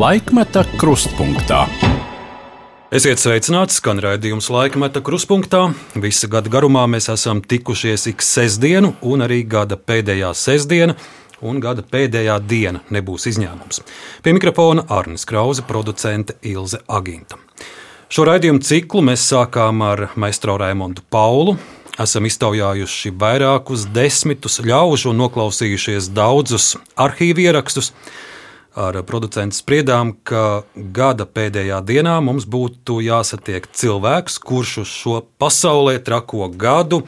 Laikmeta krustpunktā. Esiet sveicināti, skan raidījums laikmeta krustpunktā. Visa gada garumā mēs esam tikušies ik sestdienu, un arī gada pēdējā sestdiena un gada pēdējā diena nebūs izņēmums. Pie mikrofona Arnis Krause, producente Ilze Aginta. Šo raidījumu ciklu mēs sākām ar maistro Raimondu Paulu. Esam iztaujājuši vairākus desmitus ļaužu un noklausījušies daudzus arhīvu ierakstus ar producentu spriedām, ka gada pēdējā dienā mums būtu jāsatiek cilvēks, kurš uz šo pasaulē trako gadu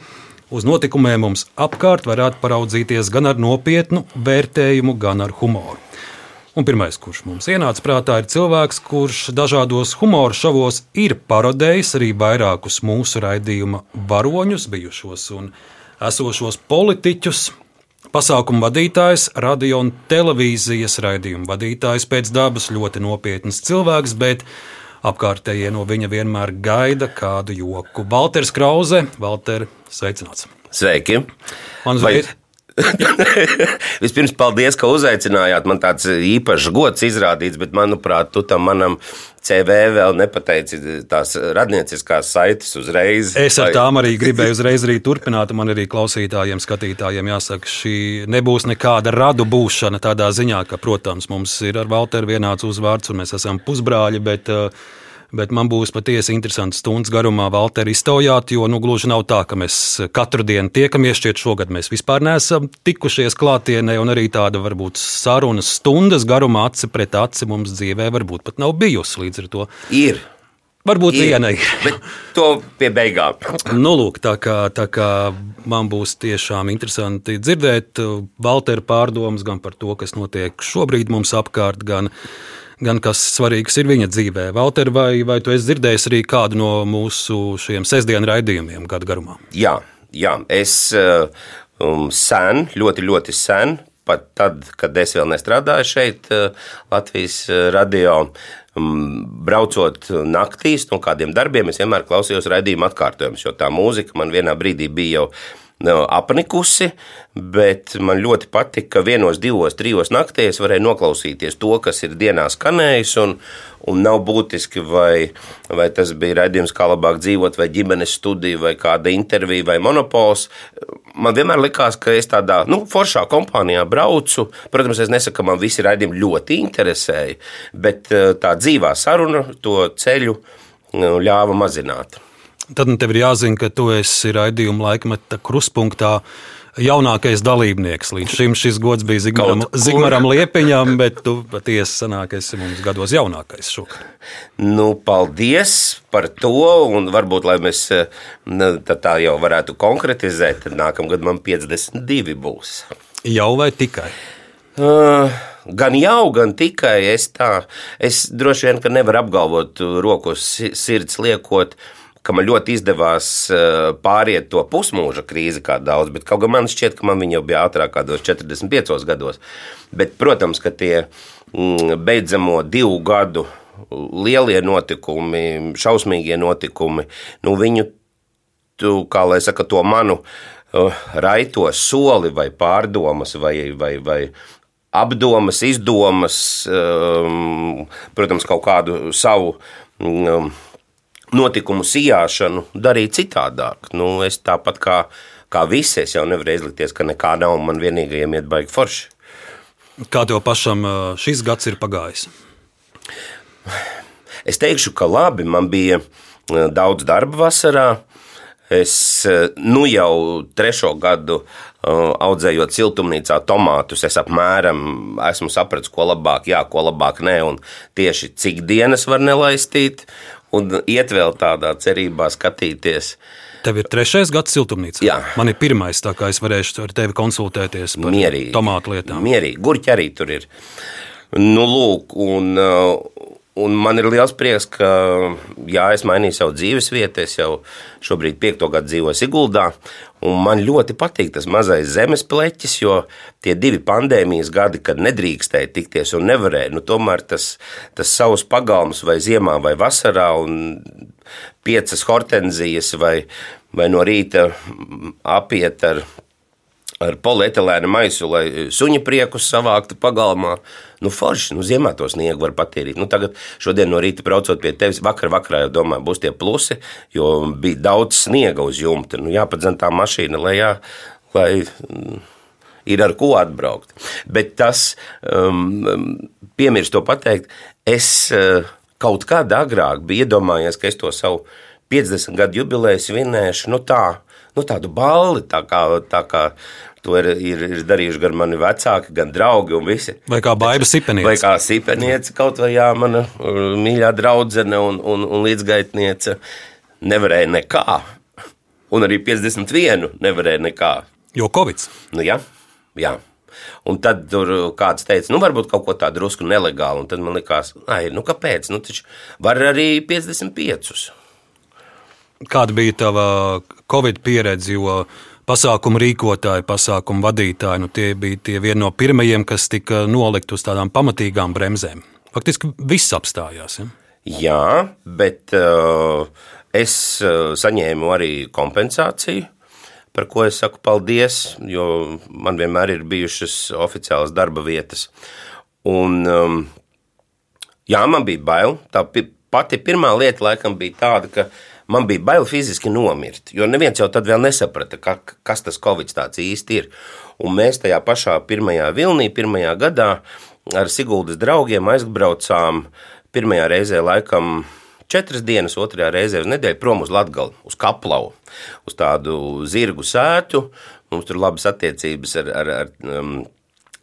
uz notikumiem mums apkārt varētu paraudzīties gan ar nopietnu vērtējumu, gan ar humoru. Un pirmais, kurš mums ienāca prātā, ir cilvēks, kurš dažādos humora šovos ir parodējis arī vairākus mūsu raidījuma varoņus, bijušos un esošos politiķus, Pasākuma vadītājs, radio un televīzijas raidījuma vadītājs pēc dabas ļoti nopietns cilvēks, bet apkārtējie no viņa vienmēr gaida kādu joku. Valters Krause, Valter, sveicināts! Sveiki! Man zvanīja. Vispirms, paldies, ka uzaicinājāt. Man tāds īpašs gods izrādīts, bet, manuprāt, tu tam manam CV vēl nepateici tās radnieciskās saites uzreiz. Es ar tām arī gribēju uzreiz arī turpināt. Man arī klausītājiem, skatītājiem jāsaka, šī nebūs nekāda radu būšana tādā ziņā, ka, protams, mums ir ar Valteru vienāds uzvārds un mēs esam pusbrāļi, bet uh, Bet man būs patiesi interesants stundas garumā Valteru iztaujāt, jo nu, gluži nav tā, ka mēs katru dienu tiekamies. Šķiet, šogad mēs vispār neesam tikušies klātienē, un arī tāda varbūt sarunas stundas garumā aci pret aci mums dzīvē varbūt pat nav bijusi līdz ar to. Ir. Varbūt vienai. Bet to pie beigām. nu, lūk, tā kā, tā kā man būs tiešām interesanti dzirdēt Valteru pārdomas gan par to, kas notiek šobrīd mums apkārt, gan gan kas svarīgs ir viņa dzīvē. Valter, vai, vai tu esi dzirdējis arī kādu no mūsu šiem sestdienu raidījumiem gadu garumā? Jā, jā. es um, sen, ļoti, ļoti sen, pat tad, kad es vēl nestrādāju šeit, uh, Latvijas uh, radio. Um, braucot naktīs no kādiem darbiem, es vienmēr klausījos raidījuma atkārtojumus, jo tā mūzika man vienā brīdī bija jau apnikusi, bet man ļoti patika, ka vienos, divos, trijos naktīs varēja noklausīties to, kas ir dienā skanējis. Un, un nav būtiski, vai, vai tas bija raidījums, kā labāk dzīvot, vai ģimenes studija, vai kāda intervija, vai monopols. Man vienmēr likās, ka es tādā nu, foršā kompānijā braucu. Protams, es nesaku, ka man visi raidījumi ļoti interesēja, bet eh, tā dzīvā saruna to ceļu nu, ļāva mazināt. Tad nu, tev ir jāzina, ka tu esi raidījuma laikmeta kruspunktā jaunākais dalībnieks. Līdz šim šis gods bija Zigmaram, Zigmaram Liepiņam, bet tu patiesi sanāk, esi mums gados jaunākais šogad. Nu, paldies par to, un varbūt, lai mēs tā jau varētu konkretizēt, tad nākamgad man 52 būs. Jau vai tikai? Uh, gan jau, gan tikai es tā. Es droši vien, ka nevaru apgalvot rokas sirds liekot, uh, ka man ļoti izdevās eh, pāriet to pusmūža krīzi, kā daudz, bet kaut gan man šķiet, ka man viņa jau bija ātrāk, kādos 45 gados. Bet, protams, ka tie mm, beidzamo divu gadu lielie notikumi, šausmīgie notikumi, nu viņu, tu, kā lai saka, to manu uh, raito soli vai pārdomas vai, vai, vai apdomas, izdomas, um, protams, kaut kādu savu. Um, notikumu sijāšanu darīt citādāk. Nu, es tāpat kā, kā visi, es jau nevaru izlikties, ka nekā nav un man vienīgajiem iet baigi forši. Kā tev pašam šis gads ir pagājis? Es teikšu, ka labi. Man bija daudz darba vasarā. Es nu jau trešo gadu audzējot siltumnīcā tomātus, es apmēram esmu sapratis, ko labāk, jā, ko labāk nē, un tieši cik dienas var nelaistīt un iet vēl tādā cerībā skatīties. Tev ir trešais gads siltumnīcā. Jā. Man ir pirmais, tā kā es varēšu ar tevi konsultēties par mierīgi, tomātu lietām. Mierīgi, gurķi arī tur ir. Nu, lūk, un, Un man ir liels prieks, ka jā, es mainīju savu dzīves vietu. Es jau šobrīd piekto gadu dzīvoju Siguldā. Man ļoti patīk tas mazais zemes pleķis, jo tie divi pandēmijas gadi, kad nedrīkstēja tikties un nevarēja, nu, tomēr tas, tas savs pagalms vai ziemā vai vasarā un piecas hortenzijas vai, vai no rīta apiet ar ar polietilēnu maisu, lai suņa priekus savāktu pagalmā. Nu, forši, nu, ziemā to sniegu var patērīt. Nu, tagad, šodien no rīta braucot pie tevis, vakar vakarā jau domāju, būs tie plusi, jo bija daudz sniega uz jumta. Nu, jāpadzen tā mašīna lejā, lai mm, ir ar ko atbraukt. Bet tas, um, piemirst to pateikt, es uh, kaut kādā agrāk biju iedomājies, ka es to savu 50 gadu jubileju svinēšu nu, tā, nu, tādu balli, tā kā, tā kā To ir, ir, ir darījuši gan mani vecāki, gan draugi. Vai kā baiva sipeniece. Vai kā sipeniece, kaut vai jā, mana uh, mīļā draudzene un, un, un līdzgaitniece nevarēja nekā. Un arī 51 nevarēja nekā. Jo Covid. Nu, jā, jā. Un tad tur kāds teica, nu, varbūt kaut ko tādu drusku nelegālu. Un tad man likās, ai, nu, kāpēc? Nu, taču var arī 55. Kāda bija tava Covid pieredze? Jo pasākumu rīkotāji, pasākumu vadītāji, nu, tie bija tie vieni no pirmajiem, kas tika nolikt uz tādām pamatīgām bremzēm. Faktiski viss apstājās. Ja? Jā, bet uh, es uh, saņēmu arī kompensāciju, par ko es saku paldies, jo man vienmēr ir bijušas oficiālas darba vietas. Un, um, jā, man bija bail. Tā pati pirmā lieta laikam bija tāda, ka man bija bail fiziski nomirt. Jo neviens jau tad vēl nesaprata, ka, kas tas Covid tāds īsti ir. Un mēs tajā pašā pirmajā vilnī, pirmajā gadā ar Siguldas draugiem aizbraucām pirmajā reizē laikam. Četras dienas, otrajā reizē uz nedēļu prom uz Latviju, uz Kaplau, uz tādu zirgu sētu. Mums tur labas attiecības ar, ar, ar um,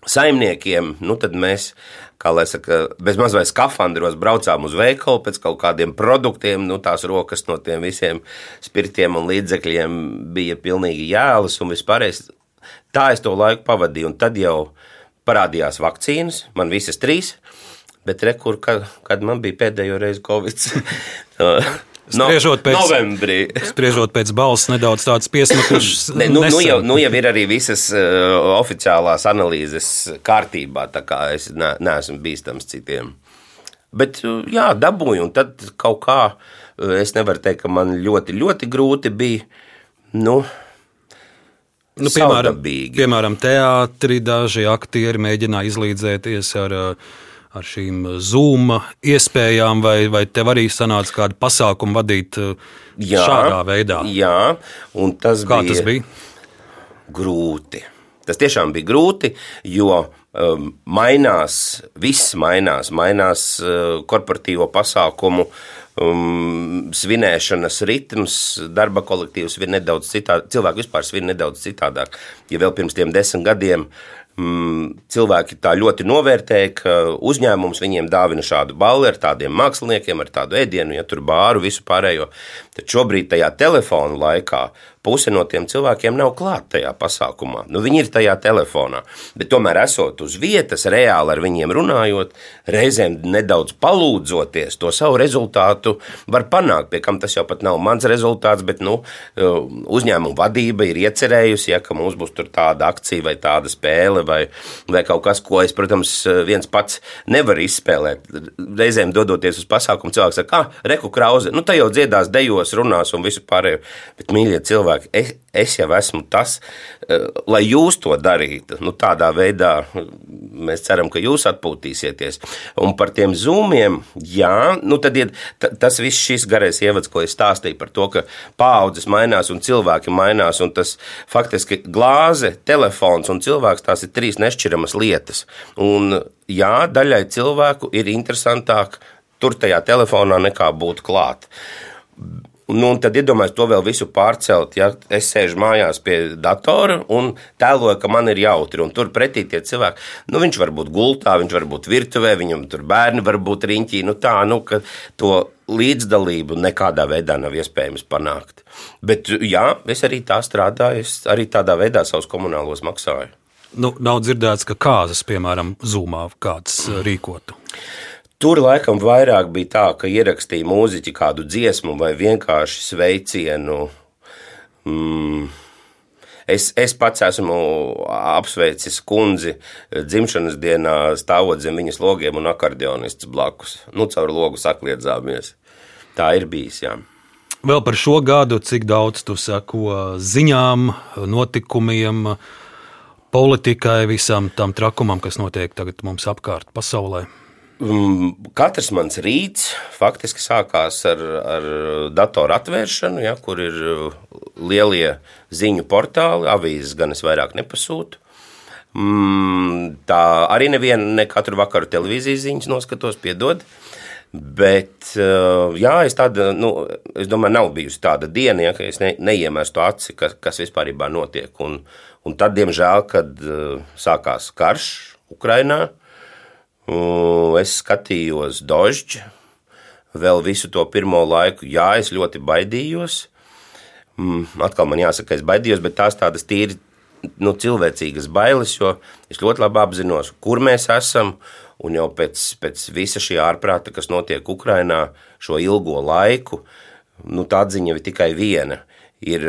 saimniekiem. Nu, tad mēs kā lai saka, bez mazliet skafandros braucām uz veikalu pēc kaut kādiem produktiem. Nu, tās rokas no tiem visiem spirtiem un līdzekļiem bija pilnīgi jēlas un vispārējais. Tā es to laiku pavadīju, un tad jau parādījās vakcīnas, man visas trīs. Bet rekur, kad, kad man bija pēdējo reizi Covid, Spriežot pēc, novembrī. spriežot pēc balss, nedaudz tāds piesmatušs. Ne, nu, nu, jau, nu jau ir arī visas uh, oficiālās analīzes kārtībā, tā kā es ne, neesmu bīstams citiem. Bet, uh, jā, dabūju, un tad kaut kā uh, es nevaru teikt, ka man ļoti, ļoti grūti bija. Nu, Nu, piemēram, piemēram, teātrī daži aktieri mēģināja izlīdzēties ar uh, ar šīm Zoom iespējām, vai, vai tev arī sanāca kādu pasākumu vadīt uh, jā, šādā veidā? Jā, un tas Kā bija. tas bija? Grūti. Tas tiešām bija grūti, jo um, mainās, viss mainās, mainās uh, korporatīvo pasākumu um, svinēšanas ritms, darba kolektīvs ir nedaudz citādāk, cilvēki vispār svin nedaudz citādāk. Ja vēl pirms tiem desmit gadiem mm, cilvēki tā ļoti novērtēja, ka uzņēmums viņiem dāvina šādu balli ar tādiem māksliniekiem, ar tādu ēdienu, ja tur bāru, visu pārējo. Tad šobrīd tajā telefonu laikā puse no tiem cilvēkiem nav klāta tajā pasākumā. Nu, viņi ir tajā telefonā, bet tomēr esot uz vietas, reāli ar viņiem runājot, reizēm nedaudz palūdzoties, to savu rezultātu var panākt. Pie kam tas jau pat nav mans rezultāts, bet nu, uzņēmuma vadība ir iecerējusi, ja, ka mums būs tāda akcija vai tāda spēle vai, vai kaut kas, ko es, protams, viens pats nevaru izspēlēt. Reizēm dodoties uz pasākumu, cilvēks saka, ah, reku krauze, nu, tā jau dziedās, dejos, runās un visu pārējo. Bet, mīļie cilvēki, es, es jau esmu tas, eh, lai jūs to darītu. Nu, tādā veidā mēs ceram, ka jūs atpūtīsieties. Un par tiem zūmiem, jā, nu tad ir tas viss šis garais ievads, ko es stāstīju par to, ka paaudzes mainās un cilvēki mainās. Un tas faktiski glāze, telefons un cilvēks tās ir trīs nešķiramas lietas. Un jā, daļai cilvēku ir interesantāk tur tajā telefonā nekā būt klāt. Nu, tad iedomājieties to vēl visu pārcelt. Ja es sēžu mājās pie datora un tēloju, ka man ir jautri, un tur pretī tie cilvēki, nu, viņš var būt gultā, viņš var būt virtuvē, viņam tur bērni var būt riņķī. Nu, tā, nu, ka to līdzdalību nekādā veidā nav iespējams panākt. Bet, jā, es arī tā strādāju, es arī tādā veidā savus komunālos maksāju. Nu, nav dzirdēts, ka kāzas, piemēram, zūmā kāds rīkotu. Tur laikam vairāk bija tā, ka ierakstīja mūziķi kādu dziesmu vai vienkārši sveicienu. Mm. Es, es pats esmu apsveicis kundzi dzimšanas dienā, stāvot zem viņas logiem un akordeonists blakus. Nu, caur logu sakliedzāmies. Tā ir bijis. Jā. Vēl par šo gadu, cik daudz tu sako ziņām, notikumiem, politikai, visam tam trakumam, kas notiek tagad mums apkārt pasaulē? Mm, katrs mans rīts faktiski sākās ar, ar datoru atvēršanu, ja, kur ir lielie ziņu portāli, avīzes gan es vairāk nepasūtu. Mm, tā arī neviena, ne katru vakaru televīzijas ziņas noskatos, piedod. Bet, jā, es, tāda, nu, es domāju, nav bijusi tāda diena, ja, ka es ne, neiemestu aci, kas, kas vispār notiek. Un, un tad, diemžēl, kad sākās karš Ukrajinā, Es skatījos Dožģi, vēl visu to pirmo laiku. Jā, es ļoti baidījos. Mm, atkal man jāsaka, ka es baidījos, bet tās tādas tīri nu, cilvēcīgas bailes, jo es ļoti labi apzinos, kur mēs esam. Un jau pēc, pēc visa šī ārprāta, kas notiek Ukrajinā, šo ilgo laiku, nu, tā atziņa ir tikai viena. Ir,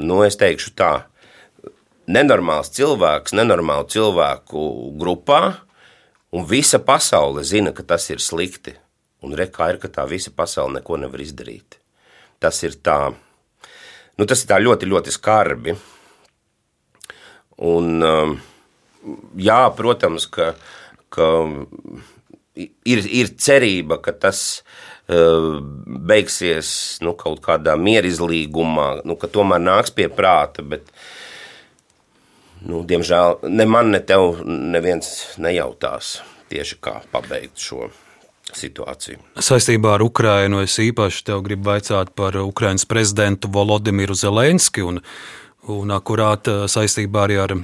nu, es teikšu tā, nenormāls cilvēks, nenormālu cilvēku grupā, Un visa pasaule zina, ka tas ir slikti. Un rekā ir, ka tā visa pasaule neko nevar izdarīt. Tas ir tā, nu, tas ir tā ļoti, ļoti skarbi. Un, um, jā, protams, ka, ka ir, ir cerība, ka tas uh, beigsies nu, kaut kādā mierizlīgumā, nu, ka tomēr nāks pie prāta. Bet, uh, nu, diemžēl ne man, ne tev neviens nejautās tieši kā pabeigt šo situāciju. Saistībā ar Ukrajinu es īpaši tev gribu vaicāt par Ukraiņas prezidentu Volodimiru Zelenski un, un akurāt eh, saistībā arī ar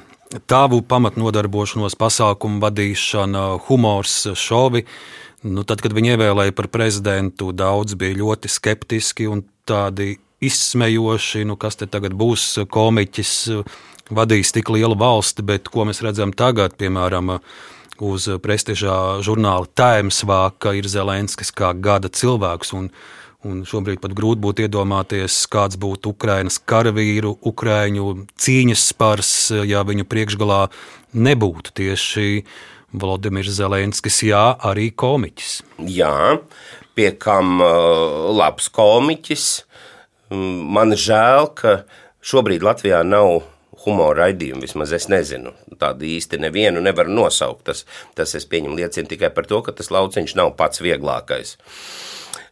tavu pamatnodarbošanos, pasākumu vadīšanu, humors, šovi. Nu, tad, kad viņu ievēlēja par prezidentu, daudz bija ļoti skeptiski un tādi izsmejoši, nu, kas te tagad būs komiķis vadījis tik lielu valsti, bet ko mēs redzam tagad, piemēram, uz prestižā žurnāla Times vāka ir Zelenskis kā gada cilvēks. Un, un šobrīd pat grūti būtu iedomāties, kāds būtu Ukraiņas karavīru, Ukrāņu cīņas spars, ja viņu priekšgalā nebūtu tieši Vladimirs Zelenskis, jā, arī komiķis. Jā, pie kam uh, labs komiķis. Man žēl, ka šobrīd Latvijā nav humora raidījumu. Vismaz es nezinu, tādu īsti nevienu nevaru nosaukt. Tas, tas es pieņemu liecina tikai par to, ka tas lauciņš nav pats vieglākais.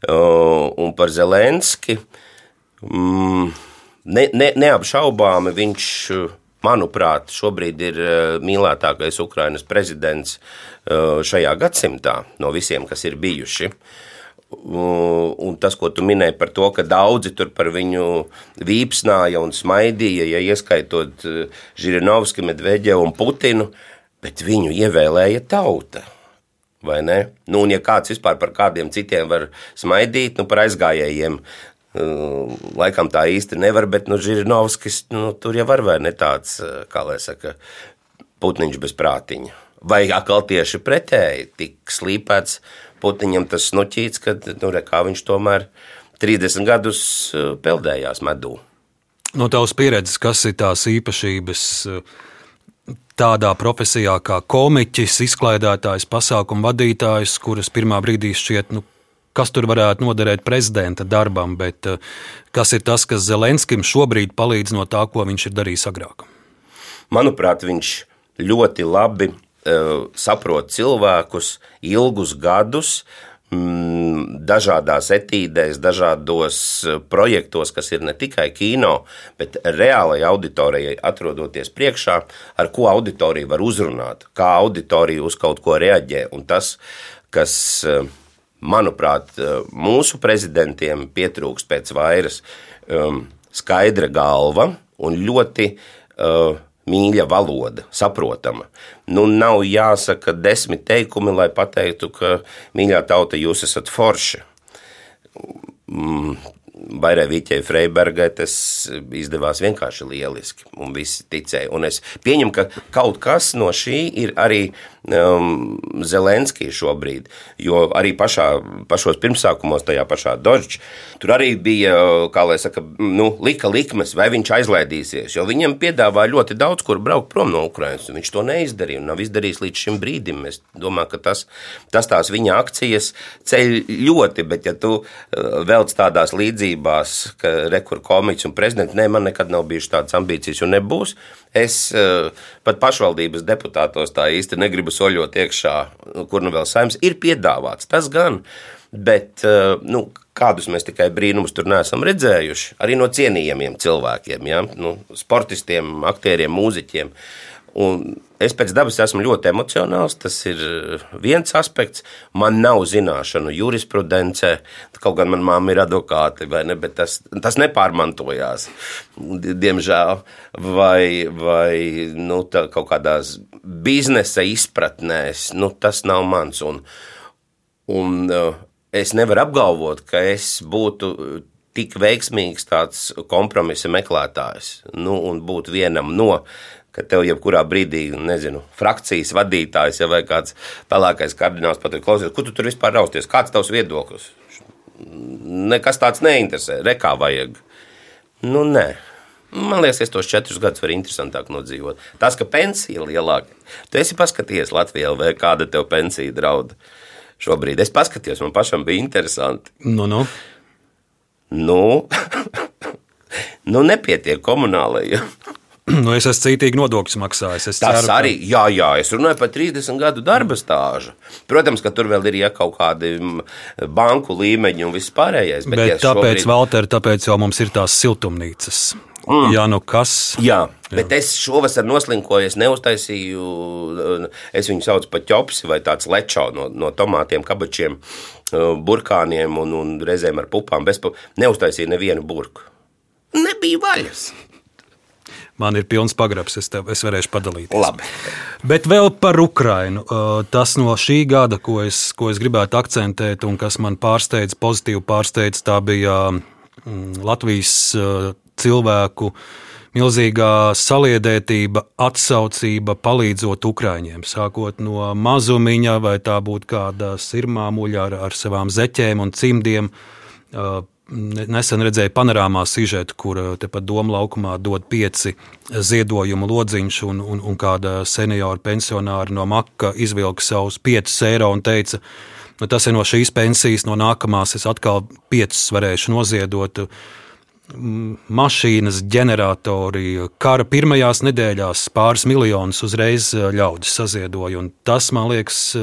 Uh, un par Zelenski mm, ne, ne, neapšaubāmi viņš. Manuprāt, šobrīd ir uh, mīļākais Ukraiņas prezidents uh, šajā gadsimtā no visiem, kas ir bijuši. Uh, Un tas, ko tu minēji par to, ka daudzi tur par viņu vīpsnāja un smaidīja, ja ieskaitot eh, Žirinovski, Medveģevu un Putinu, bet viņu ievēlēja tauta. Vai ne? Nu, un ja kāds vispār par kādiem citiem var smaidīt, nu, par aizgājējiem, eh, laikam tā īsti nevar, bet nu, Žirinovskis nu, tur jau var vai ne tāds, eh, kā lai saka, putniņš bez prātiņa. Vai atkal tieši pretēji, tik slīpēts Putiņam tas snuķīts, ka nu, re, viņš tomēr 30 gadus eh, peldējās medū. No tavas pieredzes, kas ir tās īpašības eh, tādā profesijā kā komiķis, izklaidētājs, pasākumu vadītājs, kuras pirmā brīdī šķiet, nu, kas tur varētu noderēt prezidenta darbam, bet eh, kas ir tas, kas Zelenskim šobrīd palīdz no tā, ko viņš ir darījis agrāk? Manuprāt, viņš ļoti labi saprot cilvēkus ilgus gadus, mm, dažādās etīdēs, dažādos eh, projektos, kas ir ne tikai kino, bet reālai auditorijai atrodoties priekšā, ar ko auditorija var uzrunāt, kā auditorija uz kaut ko reaģē. Un tas, kas, eh, manuprāt, mūsu prezidentiem pietrūkst pēc vairas, skaidra galva un ļoti uh, mīļa valoda, saprotama. Nu, nav jāsaka desmit teikumi, lai pateiktu, ka mīļā tauta, jūs esat forši. Mm, Bairai Vīķei Freibergai tas izdevās vienkārši lieliski, un visi ticēja. Un es pieņemu, ka kaut kas no šī ir arī um, Zelenskija šobrīd, jo arī pašā, pašos pirmsākumos, tajā pašā Dodžs, tur arī bija, kā lai saka, nu, lika likmes, vai viņš aizlaidīsies, jo viņam piedāvāja ļoti daudz, kur braukt prom no Ukrainas, un viņš to neizdarīja, un nav izdarījis līdz šim brīdim. Es domāju, ka tas, tas tās viņa akcijas ceļ ļoti, bet ja tu uh, velc tādās līdzībās, ka rekurors komiķis un prezidents. Nē, man nekad nav bijušas tādas ambīcijas un nebūs. Es uh, pat pašvaldības deputātos tā īsti negribu soļot iekšā, kur nu vēl saimnes ir piedāvāts. Tas gan. Bet uh, nu, kādus mēs tikai brīnumus tur neesam redzējuši, arī no cienījamiem cilvēkiem, ja? nu, sportistiem, aktieriem, mūziķiem. Uh, Un es pēc dabas esmu ļoti emocionāls. Tas ir viens aspekts. Man nav zināšanu jurisprudencē, kaut gan manā māte ir advokāte, ne, bet tas, tas nepārmantojās. Diemžēl, vai, vai nu, kaut kādās biznesa izpratnēs, nu, tas nav mans. Un, un uh, es nevaru apgalvot, ka es būtu tik veiksmīgs tāds kompromisa meklētājs nu, un būt vienam no ka tev jebkurā brīdī, nezinu, frakcijas vadītājs ja, vai kāds pelēkais kardināls pat ir klausies, kur tu tur vispār rausties, kāds tavs viedoklis. Nekas tāds neinteresē, rekā vajag. Nu, nē. Man liekas, es tos četrus gadus varu interesantāk nodzīvot. Tas, ka pensija ir lielāka, tu esi paskatījies Latvijā, vai kāda tev pensija draud šobrīd. Es paskatījos, man pašam bija interesanti. Nu, nu. Nu, nu nepietiek komunālajiem. Nu, es esmu cītīgi nodokļus maksājis. Es Tas ceru, arī, jā, jā, es runāju par 30 gadu darba stāžu. Protams, ka tur vēl ir ja, kaut kādi banku līmeņi un viss pārējais. Bet, bet ja tāpēc, šobrīd... Valter, tāpēc jau mums ir tās siltumnīcas. Mm. Jā, nu kas? Jā, bet jā. es šovasar noslinkoju, es neuztaisīju, es viņu saucu par ķopsi vai tāds lečo no, no tomātiem, kabačiem, burkāniem un, un reizēm ar pupām. Bezpa... Neuztaisīju nevienu burku. Nebija vaļas. Man ir pilns pagrabs, es, tev, es varēšu padalīties. Labi. Bet vēl par Ukrajinu. Tas no šī gada, ko es, ko es gribētu akcentēt, un kas man pārsteidz, pozitīvi pārsteidz, tā bija mm, Latvijas cilvēku milzīgā saliedētība, atsaucība, palīdzot Ukraiņiem. Sākot no mazumiņa, vai tā būtu kāda sirmāmuļa ar, ar savām zeķēm un cimdiem Nesen redzēju panorāmā sižetu, kur eh, tepat Doma laukumā dod pieci ziedojumu lodziņš, un, un, un kāda seniora pensionāra no Maka izvilka savus 5 eiro un teica, nu, tas ir no šīs pensijas, no nākamās es atkal 5 varēšu noziedot. Mašīnas, ģeneratori, kara pirmajās nedēļās pāris miljonus uzreiz eh, ļaudis saziedoja. Tas, man liekas,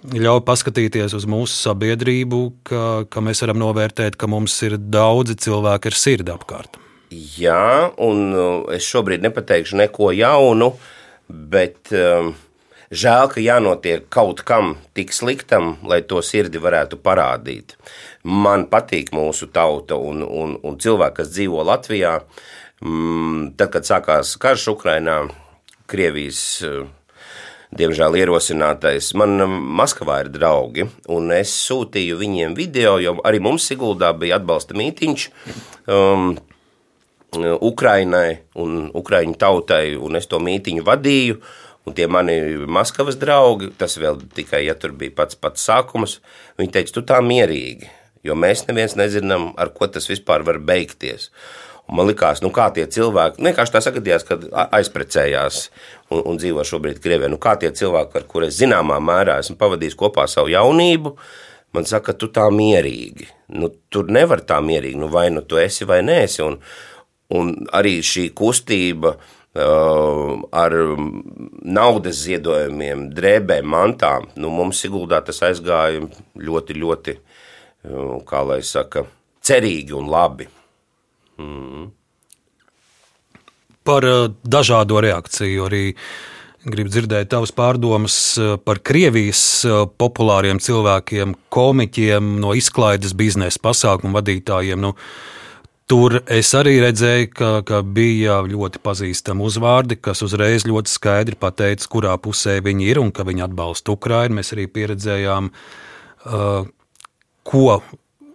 ļauj paskatīties uz mūsu sabiedrību, ka, ka mēs varam novērtēt, ka mums ir daudzi cilvēki ar sirdi apkārt. Jā, un uh, es šobrīd nepateikšu neko jaunu, bet um, žēl, ka jānotiek kaut kam tik sliktam, lai to sirdi varētu parādīt. Man patīk mūsu tauta un, un, un cilvēki, kas dzīvo Latvijā. Mm, tad, kad sākās karš Ukrainā, Krievijas uh, diemžēl ierosinātais. Man um, Maskavā ir draugi, un es sūtīju viņiem video, jo arī mums Siguldā bija atbalsta mītiņš. Um, Ukrainai un Ukrāņu tautai, un es to mītīņu vadīju. Un tie mani Maskavas draugi, tas vēl tikai, ja tur bija pats pats sākums, viņi teica, tu tā mierīgi, jo mēs neviens nezinām, ar ko tas vispār var beigties. Un man liekas, nu, kā tie cilvēki, vienkārši tā sagadījās, kad aizprecējās un, un dzīvo šobrīd Krievijā. Nu, kā tie cilvēki, ar kuriem zināmā mērā esmu pavadījis kopā savu jaunību, man saka, tu tā mierīgi. Nu, tur nevar tā mierīgi, nu, vai nu tu esi vai nē, esi. Un, un arī šī kustība. Uh, ar naudas ziedojumiem, drēbēm, mantām. Nu, mums Siguldā tas aizgāja ļoti, ļoti, uh, kā lai saka, cerīgi un labi. Mm. Par uh, dažādo reakciju arī gribu dzirdēt tavas pārdomas uh, par Krievijas uh, populāriem cilvēkiem, komiķiem, no izklaides biznesa pasākumu vadītājiem. Nu, Tur es arī redzēju, ka, ka bija ļoti pazīstami uzvārdi, kas uzreiz ļoti skaidri pateica, kurā pusē viņi ir un ka viņi atbalsta Ukraiņu. Mēs arī pieredzējām, uh, ko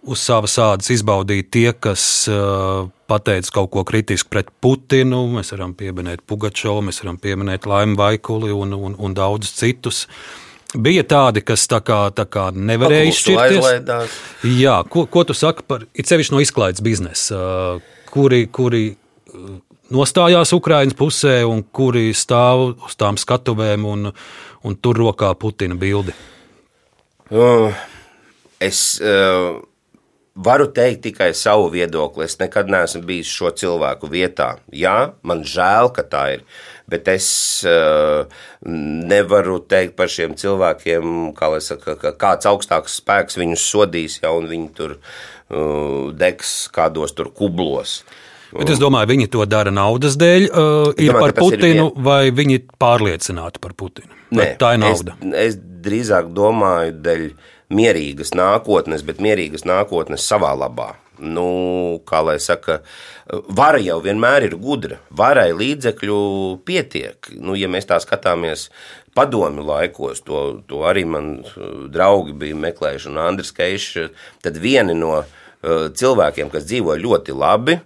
uz savas ādas izbaudīja tie, kas uh, pateica kaut ko kritisku pret Putinu. Mēs varam pieminēt Pugačovu, mēs varam pieminēt Laimu Vaikuli un, un, un daudzus citus. Bija tādi, kas tā kā, tā kā nevarēja izšķirties. Jā, ko, ko tu saki par it sevišķi no izklaides biznesa, kuri, kuri nostājās Ukraiņas pusē un kuri stāv uz tām skatuvēm un, un tur rokā Putina bildi? Uh, es uh, varu teikt tikai savu viedokli. Es nekad neesmu bijis šo cilvēku vietā. Jā, man žēl, ka tā ir. Bet es uh, nevaru teikt par šiem cilvēkiem, kā saka, ka kāds augstāks spēks viņus sodīs, ja viņi tur uh, degs kādos tur kublos. Bet es domāju, viņi to dara naudas dēļ, uh, ir domāju, par Putinu, ir vai viņi pārliecināti par Putinu? Nē, tā ir nauda. Es, es drīzāk domāju, dēļ mierīgas nākotnes, bet mierīgas nākotnes savā labā. Nu, kā lai saka, vara jau vienmēr ir gudra. Varai līdzekļu pietiek. Nu, ja mēs tā skatāmies padomju laikos, to, to arī man draugi bija meklējuši, un Andris Keišs, tad vieni no cilvēkiem, kas dzīvoja ļoti labi,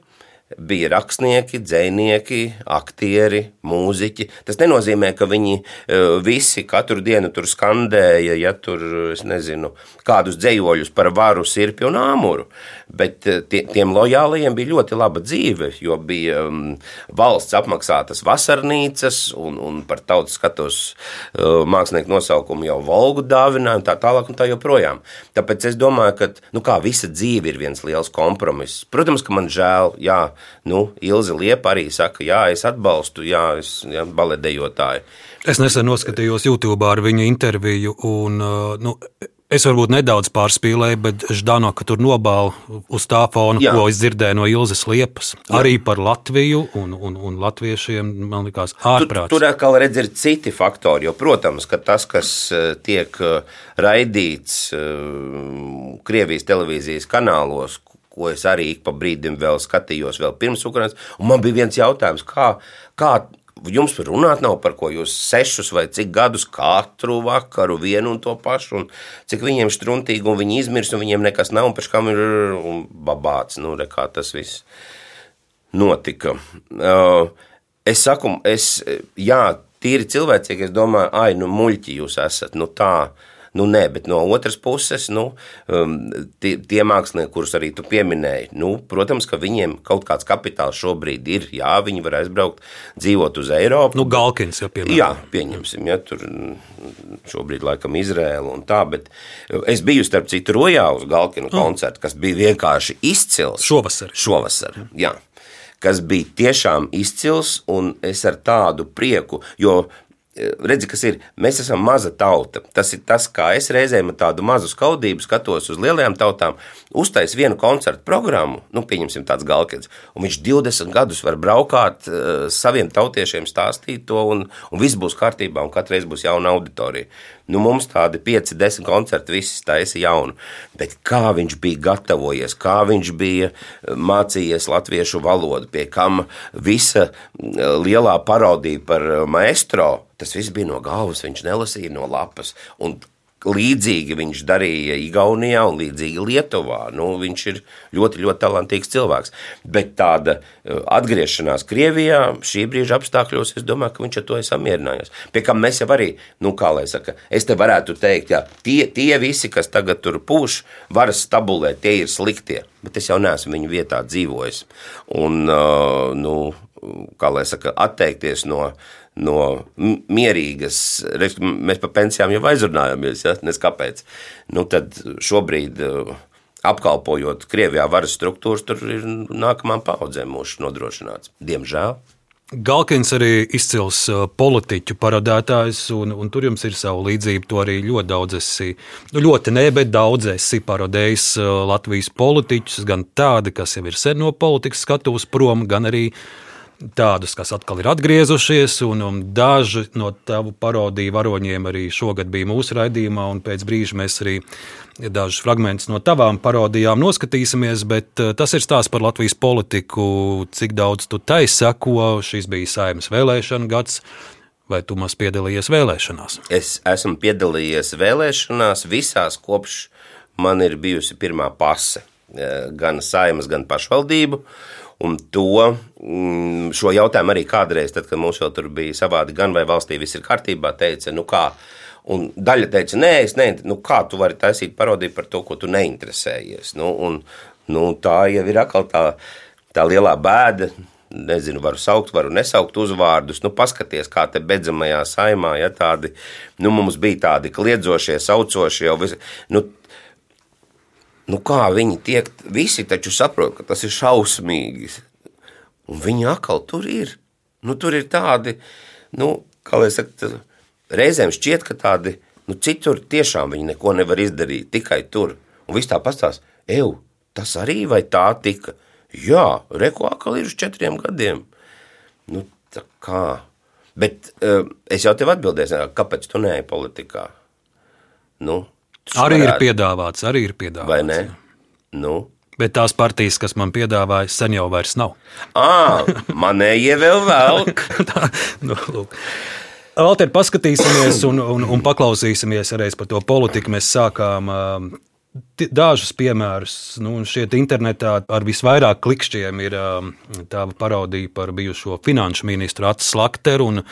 bija rakstnieki, dzinieki, aktieri, mūziķi. Tas nenozīmē, ka viņi e, visi katru dienu tur skandēja, ja tur, nezinu, kādus dzējoļus par varu, sirpi un āmuru. Bet e, tie, tiem lojālajiem bija ļoti laba dzīve, jo bija valsts apmaksātas vasarnīcas un, un par tautas skatos uh, mākslinieku nosaukumu jau Volgu dāvinājumu, tā tālāk un tā joprojām. Tāpēc es domāju, ka nu kā, visa dzīve ir viens liels kompromiss. Protams, ka man žēl, jā, nu, Ilze Liepa arī saka, jā, es atbalstu, jā, es jā, baletdejotāju. Es nesen noskatījos YouTube ar viņa interviju, un nu, es varbūt nedaudz pārspīlēju, bet Ždanoka tur nobāla uz tā fona, jā. ko es dzirdēju no Ilzas Liepas. Jā. Arī par Latviju un, un, un latviešiem, man likās, ārprāts. Tur, tur atkal redz ir citi faktori, jo, protams, ka tas, kas tiek raidīts Krievijas televīzijas kanālos, ko es arī ik pa brīdim vēl skatījos, vēl pirms Ukrainas. Un man bija viens jautājums, kā, kā jums runāt nav par ko jūs sešus vai cik gadus katru vakaru vienu un to pašu, un cik viņiem struntīgi, un viņi izmirs, un viņiem nekas nav, un pēc kam ir babāts, nu, re, kā tas viss notika. Uh, es saku, es, jā, tīri cilvēcīgi, es domāju, ai, nu, muļķi jūs esat, nu tā, uh, Nu, nē, bet no otras puses, nu, um, tie, tie mākslinieki, kurus arī tu pieminēji, nu, protams, ka viņiem kaut kāds kapitāls šobrīd ir. Jā, viņi var aizbraukt, dzīvot uz Eiropu. Nu, Galkins jau piemēram. Jā, pieņemsim, ja tur šobrīd laikam Izrēla un tā, bet es biju starp citu rojā uz Galkinu oh. koncertu, kas bija vienkārši izcils. Šovasar. Šovasar, jā kas bija tiešām izcils, un es ar tādu prieku, jo redzi, kas ir. Mēs esam maza tauta. Tas ir tas, kā es reizēm ar tādu mazu skaudību skatos uz lielajām tautām. Uztais vienu koncertu programmu, nu, pieņemsim, tāds galkens, un viņš 20 gadus var braukāt uh, saviem tautiešiem, stāstīt to, un, un viss būs kārtībā, un katreiz būs jauna auditorija. Nu, mums tādi 5, 10 koncerti, visi taisa jaunu. Bet kā viņš bija gatavojies, kā viņš bija eh, mācījies latviešu valodu, pie kam visa eh, lielā parodija par eh, maestro, tas viss bija no galvas, viņš nelasīja no lapas. Un Līdzīgi viņš darīja Igaunijā un līdzīgi Lietuvā. Nu, viņš ir ļoti, ļoti talantīgs cilvēks. Bet tāda uh, atgriešanās Krievijā šī brīža apstākļos, es domāju, ka viņš ar to ir samierinājies. Pie kā mēs jau arī, nu, kā lai saka, es te varētu teikt, jā, tie, tie visi, kas tagad tur pūš, varas stabulē, tie ir sliktie. Bet es jau neesmu viņu vietā dzīvojis. Un, uh, nu, kā lai saka, atteikties no no mierīgas, mēs par pensijām jau aizrunājāmies, ja, nes kāpēc. Nu, tad šobrīd uh, apkalpojot Krievijā varas struktūras, tur ir nākamām paudzēm mūsu nodrošināts. Diemžēl. Galkins arī izcils uh, politiķu parodētājs, un, un tur jums ir sava līdzība. To arī ļoti daudz esi, nu ļoti ne, bet daudz esi parodējis uh, Latvijas politiķus, gan tādi, kas jau ir sen no politikas skatuves prom, gan arī uh, tādus, kas atkal ir atgriezušies, un, un daži no tavu parodiju varoņiem arī šogad bija mūsu raidījumā, un pēc brīža mēs arī dažus fragmentus no tavām parodijām noskatīsimies, bet eh, tas ir stāsts par Latvijas politiku, cik daudz tu tai seko, šis bija saimnes vēlēšana gads, vai tu maz piedalījies vēlēšanās? Es esmu piedalījies vēlēšanās visās kopš man ir bijusi pirmā pase, eh, gan saimas, gan pašvaldību, Un to, mm, šo jautājumu arī kādreiz, tad, kad mums vēl tur bija savādi, gan vai valstī viss ir kārtībā, teica, nu kā. Un daļa teica, nē, es nezinu, nu kā tu vari taisīt parodiju par to, ko tu neinteresējies. Nu, un, nu, tā jau ir atkal tā, tā lielā bēda. Nezinu, varu saukt, varu nesaukt uzvārdus. Nu, paskaties, kā te beidzamajā saimā, ja tādi, nu, mums bija tādi kliedzošie, saucošie, jau visi. Nu, Nu, kā viņi tiek, visi taču saprot, ka tas ir šausmīgi. Un viņi atkal tur ir. Nu, tur ir tādi, nu, kā lai saka, reizēm šķiet, ka tādi, nu, citur tiešām viņi neko nevar izdarīt, tikai tur. Un viss tā pastāsta, eju, tas arī vai tā tika. Jā, reko atkal ir uz četriem gadiem. Nu, tā kā. Bet uh, es jau tev atbildēju, kāpēc tu neej politikā? Nu, arī varētu. ir piedāvāts, arī ir piedāvāts. Vai ne? Nu, Bet tās partijas, kas man piedāvāja, sen jau vairs nav. À, manējie vēl velk. Tā, nu, lūk. Valter, paskatīsimies un, un, un paklausīsimies arī par to politiku. Mēs sākām Dažus piemērus, nu, šeit internetā ar visvairāk klikšķiem ir um, tā parodija par bijušo finanšu ministru Atsas Lakteru un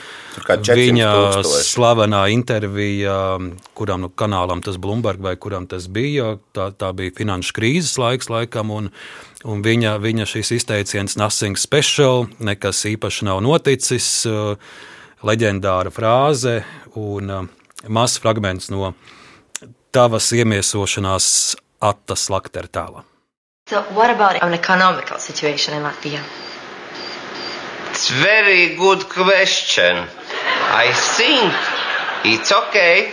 viņa slavenā intervija, kuram nu, kanālam tas Bloomberg vai kuram tas bija, tā, tā bija finanšu krīzes laiks laikam, un, un viņa, viņa šis izteiciens nothing special, nekas īpaši nav noticis, uh, leģendāra frāze un uh, mazs fragments no tavas iemiesošanās Attas Laktertāla? So what about an economical situation in Latvia? It's very good question. I think it's okay.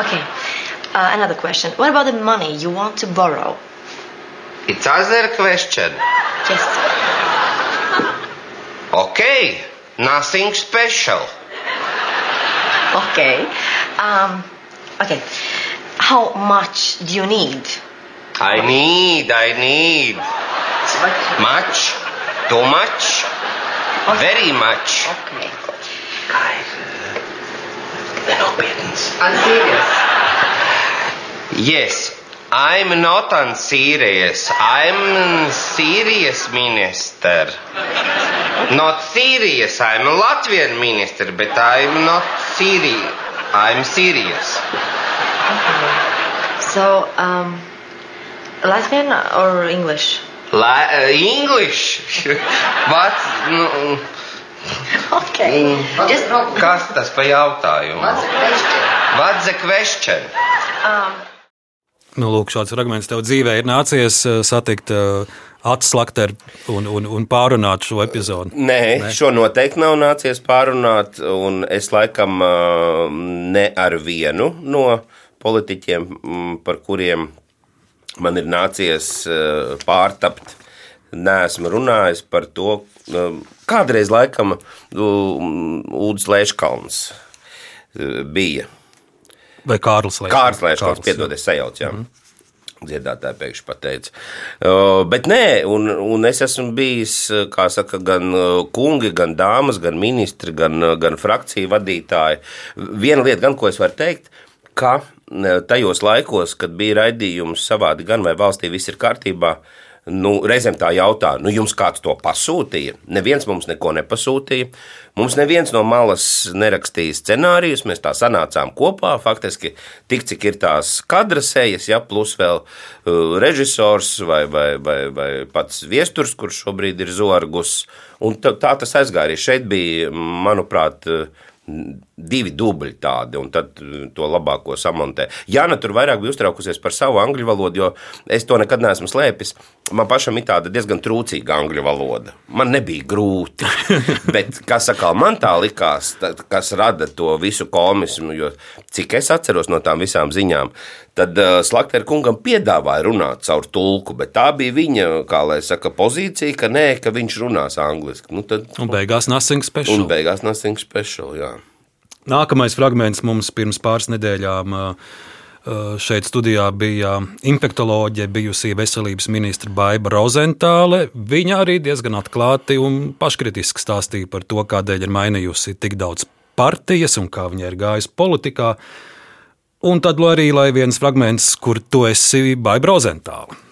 Okay. Uh, another question. What about the money you want to borrow? It's other question. Yes. Okay. Nothing special. Okay. Um, Okay. How much do you need? I need, I need. Much? Too much? Okay. Very much. Okay. Guys, uh, they're not pittance. I'm serious. Yes, I'm not unserious. I'm serious minister. Not serious. I'm a Latvian minister, but I'm not serious. I'm serious. Okay. So, um, Latvian or English? La uh, English? What? No. Okay. Mm. Just, Kas tas pa jautājumu? What's the question? What's the question? Um, nu, lūk, šāds fragments tev dzīvē ir nācies uh, satikt. Uh, atslēgt un, un, un pārunāt šo epizodu? Nē, Nē, šo noteikti nav nācies pārunāt. Es laikam ne ar vienu no politiķiem, par kuriem man ir nācies pārtapt, neesmu runājis par to. Kādreiz laikam Udrs Lēškalns bija. Vai Kārlis Lēškalns? Kārlis Lēškalns, piedodies, sajauc. Jā. Mm -hmm. Dziedātāji pēkšņi pateica. Bet nē, un, un es esmu bijis saka, gan kungi, gan dāmas, gan ministri, gan, gan frakciju vadītāji. Viena lieta, gan ko es varu teikt, ka tajos laikos, kad bija raidījums savādi, gan vai valstī viss ir kārtībā, uh, Nu, reizēm tā jautā, nu, jums kāds to pasūtīja? Neviens mums neko nepasūtīja. Mums neviens no malas nerakstīja scenārijus, mēs tā sanācām kopā. Faktiski tik cik ir tās kadra sejas, ja plus vēl uh, režisors vai, vai, vai, vai pats viesturs, kurš šobrīd ir zorgus. Un tā, tā tas aizgāja. Arī šeit bija, manuprāt, uh, divi dubļi tādi, un tad uh, to labāko samontē. Jāna tur vairāk bija uztraukusies par savu angļu valodu, jo es to nekad neesmu slēpis. Man pašam ir tāda diezgan trūcīga angļu valoda. Man nebija grūti, bet kas atkal man tā likās, kas rada to visu komismu, jo cik es atceros no tām visām ziņām, tad uh, Slaktera kungam piedāvāja runāt caur tulku, bet tā bija viņa, kā lai saka, pozīcija, ka nē, ka viņš runās angliski. Nu, tad, un beigās nothing special. Un beigās nothing special, jā. Nākamais fragments mums pirms pāris nedēļām. Šeit studijā bija infektuoloģija, bijusī veselības ministra Baiva Rozentāle. Viņa arī diezgan atklāti un paškritiski stāstīja par to, kādēļ ir mainījusi tik daudz partijas un kā viņa ir gājusi politikā. Un tad arī viens fragments, kur tu esi Baiva Rozentāle.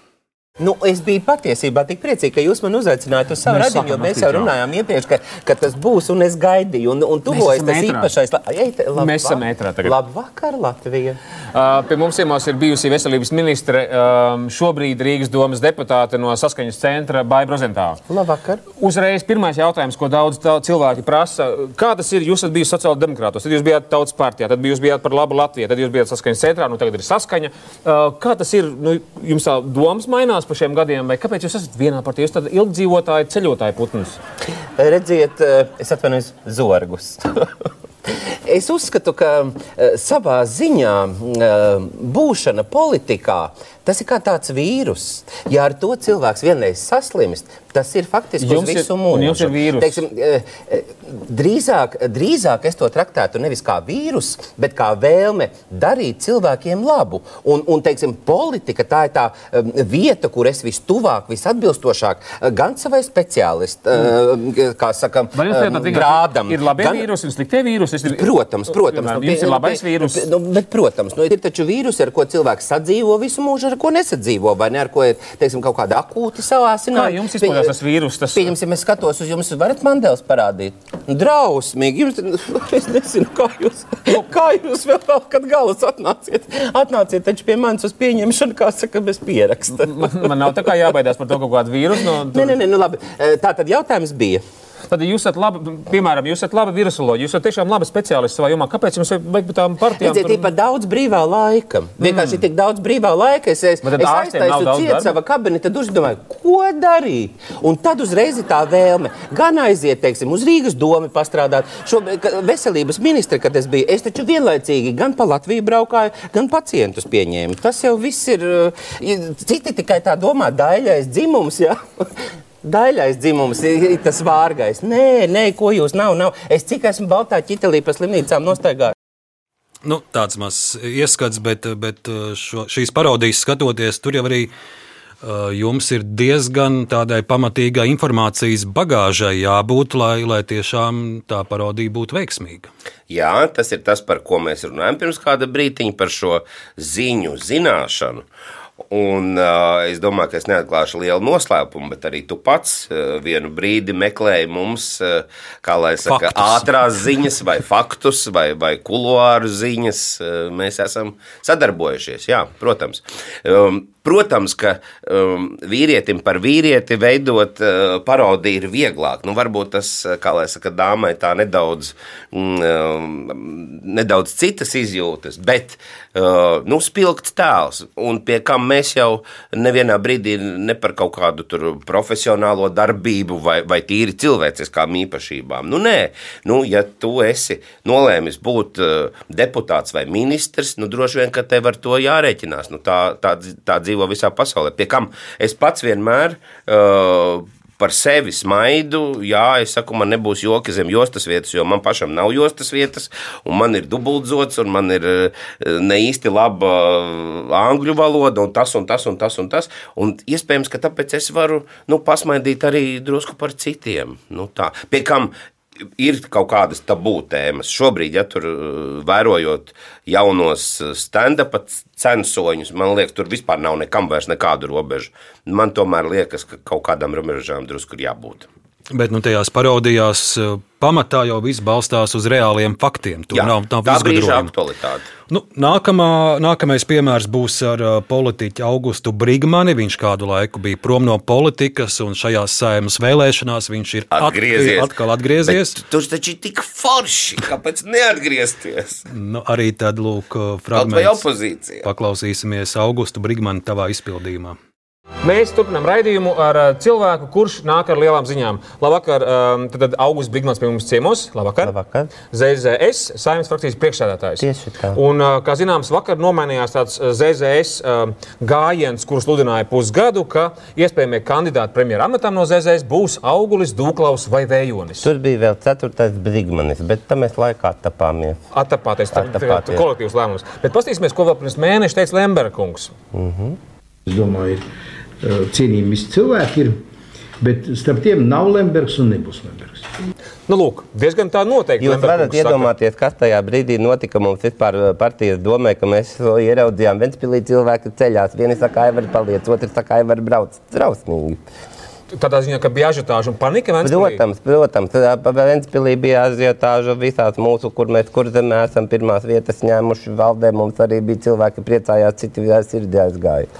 Nu, es biju patiesībā tik priecīga, ka jūs man uzaicinājāt uz savu radiņu, jo mēs jau runājām iepriekš, ka, ka tas būs, un es gaidīju, un, un tuvojas tas īpašais. Eit, lab, mēs esam ētrā tagad. Labvakar, Latvija! Uh, pie mums ciemos ir bijusi veselības ministre, uh, šobrīd Rīgas domas deputāte no saskaņas centra Baija Brozentāva. Labvakar! Uzreiz pirmais jautājums, ko daudz cilvēki prasa. Kā tas ir? Jūs esat bijis sociāldemokrātos, tad jūs bijāt tautas partijā, tad jūs bijāt par labu Latviju, tad jūs bijāt saskaņas centrā, nu tagad ir saskaņa. Uh, kā tas ir? Nu, jums tā domas mainās? Mainās pa šiem gadiem, vai kāpēc jūs esat vienā partijā? Jūs esat ilgdzīvotāji, ceļotāji putns. Redziet, eh, es atvainojos zorgus. Es uzskatu, ka uh, savā ziņā uh, būšana politikā tas ir kā tāds vīrus. Ja ar to cilvēks vienreiz saslimst, tas ir faktiski jums uz visu mūžu. Jums ir vīrus. Teiksim, uh, drīzāk, drīzāk es to traktētu nevis kā vīrusu, bet kā vēlme darīt cilvēkiem labu. Un, un teiksim, politika tā ir tā vieta, kur es vistuvāk, visatbilstošāk uh, gan savai speciālistam, uh, kā saka, um, grādam. Ir labi gan... vīrusi un sliktie vīrusi. Ir... Protams, protams. Nu, jums ir labais vīrus. Nu, bet, protams, nu, ir taču vīrusi, ar ko cilvēks sadzīvo visu mūžu, ar ko nesadzīvo, vai ne, ar ko ir, teiksim, kaut kāda akūta savāsinājuma. Kā jums izpaužās tas vīrus? Tas... Pieņemsim, es skatos uz jums, varat mandēls parādīt. Drausmīgi. Jums, es nezinu, kā jūs, kā jūs vēl kaut kad galus atnāciet. Atnāciet taču pie manis uz pieņemšanu, kā saka, bez pieraksta. man, man nav tā kā jābaidās par to kaut kādu vīrusu. No, tu... Nē, nē, nē, nu labi. Tā tad jautājums bija. Tad jūs esat labi, piemēram, jūs esat labi virusoloģi, jūs esat tiešām labi speciālisti savā jomā. Kāpēc jums vajag būt tādām partijām? Redziet, tur... ir daudz brīvā laika. Mm. Vienkārši ir tik daudz brīvā laika. Es, es, es aiztaisu ciet savā kabinetā, tad uzdomāju, ko darīt. Un tad uzreiz ir tā vēlme gan aiziet, teiksim, uz Rīgas domu pastrādāt. Šo veselības ministri, kad es biju, es taču vienlaicīgi gan pa Latviju braukāju, gan pacientus pieņēmu. Tas jau viss ir, citi tikai tā domā, daļais dzimums. Ja? Daļais dzimums ir tas vārgais. Nē, nē, ko jūs nav. nav. Es cik esmu baltā ķitelī pa slimnīcām nostaigājis. Nu, tāds mazs ieskats, bet, bet šo, šīs parodijas skatoties, tur jau arī uh, jums ir diezgan tādai pamatīgai informācijas bagāžai jābūt, lai, lai tiešām tā parodija būtu veiksmīga. Jā, tas ir tas, par ko mēs runājam pirms kāda brīdiņa, par šo ziņu zināšanu. Un, uh, es domāju, ka es neatklāšu lielu noslēpumu, bet arī tu pats uh, vienu brīdi meklēji mums, uh, kā lai saka, faktus. ātrās ziņas, vai faktus, vai, vai kuluāru ziņas. Uh, mēs esam sadarbojušies, jā, protams. Um, Protams, ka um, vīrietim par vīrieti veidot uh, parodiju ir vieglāk. Nu, varbūt tas, kā lai saka, dāmai tā nedaudz, mm, um, nedaudz citas izjūtas, bet uh, nu, spilgts tēls, un pie kam mēs jau nevienā brīdī ne par kaut kādu profesionālo darbību vai, vai tīri cilvēciskām īpašībām. Nu, nē, nu, ja tu esi nolēmis būt uh, deputāts vai ministrs, nu, droši vien, ka tev ar to jārēķinās. Nu, tā, tā, tā dzīvo visā pasaulē. Pie kam es pats vienmēr. Uh, par sevi smaidu. Jā, es saku, man nebūs joki zem jostas vietas, jo man pašam nav jostas vietas, un man ir dubultzots, un man ir uh, ne īsti laba uh, angļu valoda, un tas, un tas, un tas. Un tas. Un iespējams, ka tāpēc es varu nu, pasmaidīt arī drusku par citiem. Nu, tā. Pie kam ir kaut kādas tabū tēmas. Šobrīd, ja tur uh, vērojot jaunos uh, stand-up censoņus, man liekas, tur vispār nav nekam vairs nekādu robežu. Man tomēr liekas, ka kaut kādām robežām drusku ir jābūt. Bet nu, tajās parodijās eh, pamatā jau viss balstās uz reāliem faktiem. Tur Jā, nav, nav tā brīža aktualitāte. Nu, nākamā, nākamais piemērs būs ar uh, politiķu Augustu Brigmani. Viņš kādu laiku bija prom no politikas, un šajās saimas vēlēšanās viņš ir atgriezies. At, atkal atgriezies. Bet tur taču ir tik forši, kāpēc neatgriezties? Nu, arī tad, lūk, uh, fragments. Paklausīsimies Augustu Brigmanu tavā izpildījumā. Mēs turpinām raidījumu ar uh, cilvēku, kurš nāk ar lielām ziņām. Labvakar, um, tad Augusts Brigmans pie mums ciemos. Labvakar. Labvakar. ZZS, saimnes frakcijas priekšsēdētājs. Tieši tā. Un, uh, kā zināms, vakar nomainījās tāds uh, ZZS um, gājiens, kurus sludināja pusgadu, ka iespējamie kandidāti premjeras amatam no ZZS būs Augulis, Dūklaus vai Vējonis. Tur bija vēl ceturtais Brigmanis, bet tam mēs laikā attapāmies. Attapāties, tā ir kolektīvs lēmums. Bet paskatīsimies, ko vēl pirms mēneša teica Lemberkungs. Mm -hmm. Es domāju, ir cienījami visi cilvēki ir. Bet starp tiem nav Lembergs un nebūs Lembergs. Nu, lūk, diezgan tā noteikti. Jūs Lemberga varat kungs saka. iedomāties, kas tajā brīdī notika mums vispār uh, partijas domē, ka mēs to ieraudzījām. Ventspīlī cilvēki ceļās. Vieni saka, ka var paliec, otrs saka, ka var braukt. Trausmīgi. Tādā ziņā, ka bija ažiotāža un panika. Ventspilī. Protams, protams. Ventspīlī bija aziotāža visās mūsu, kur mēs kur zemē esam pirmās vietas ņēmuši valdē. Mums arī bija cilvēki priecājās, citi sirdī aizgāja.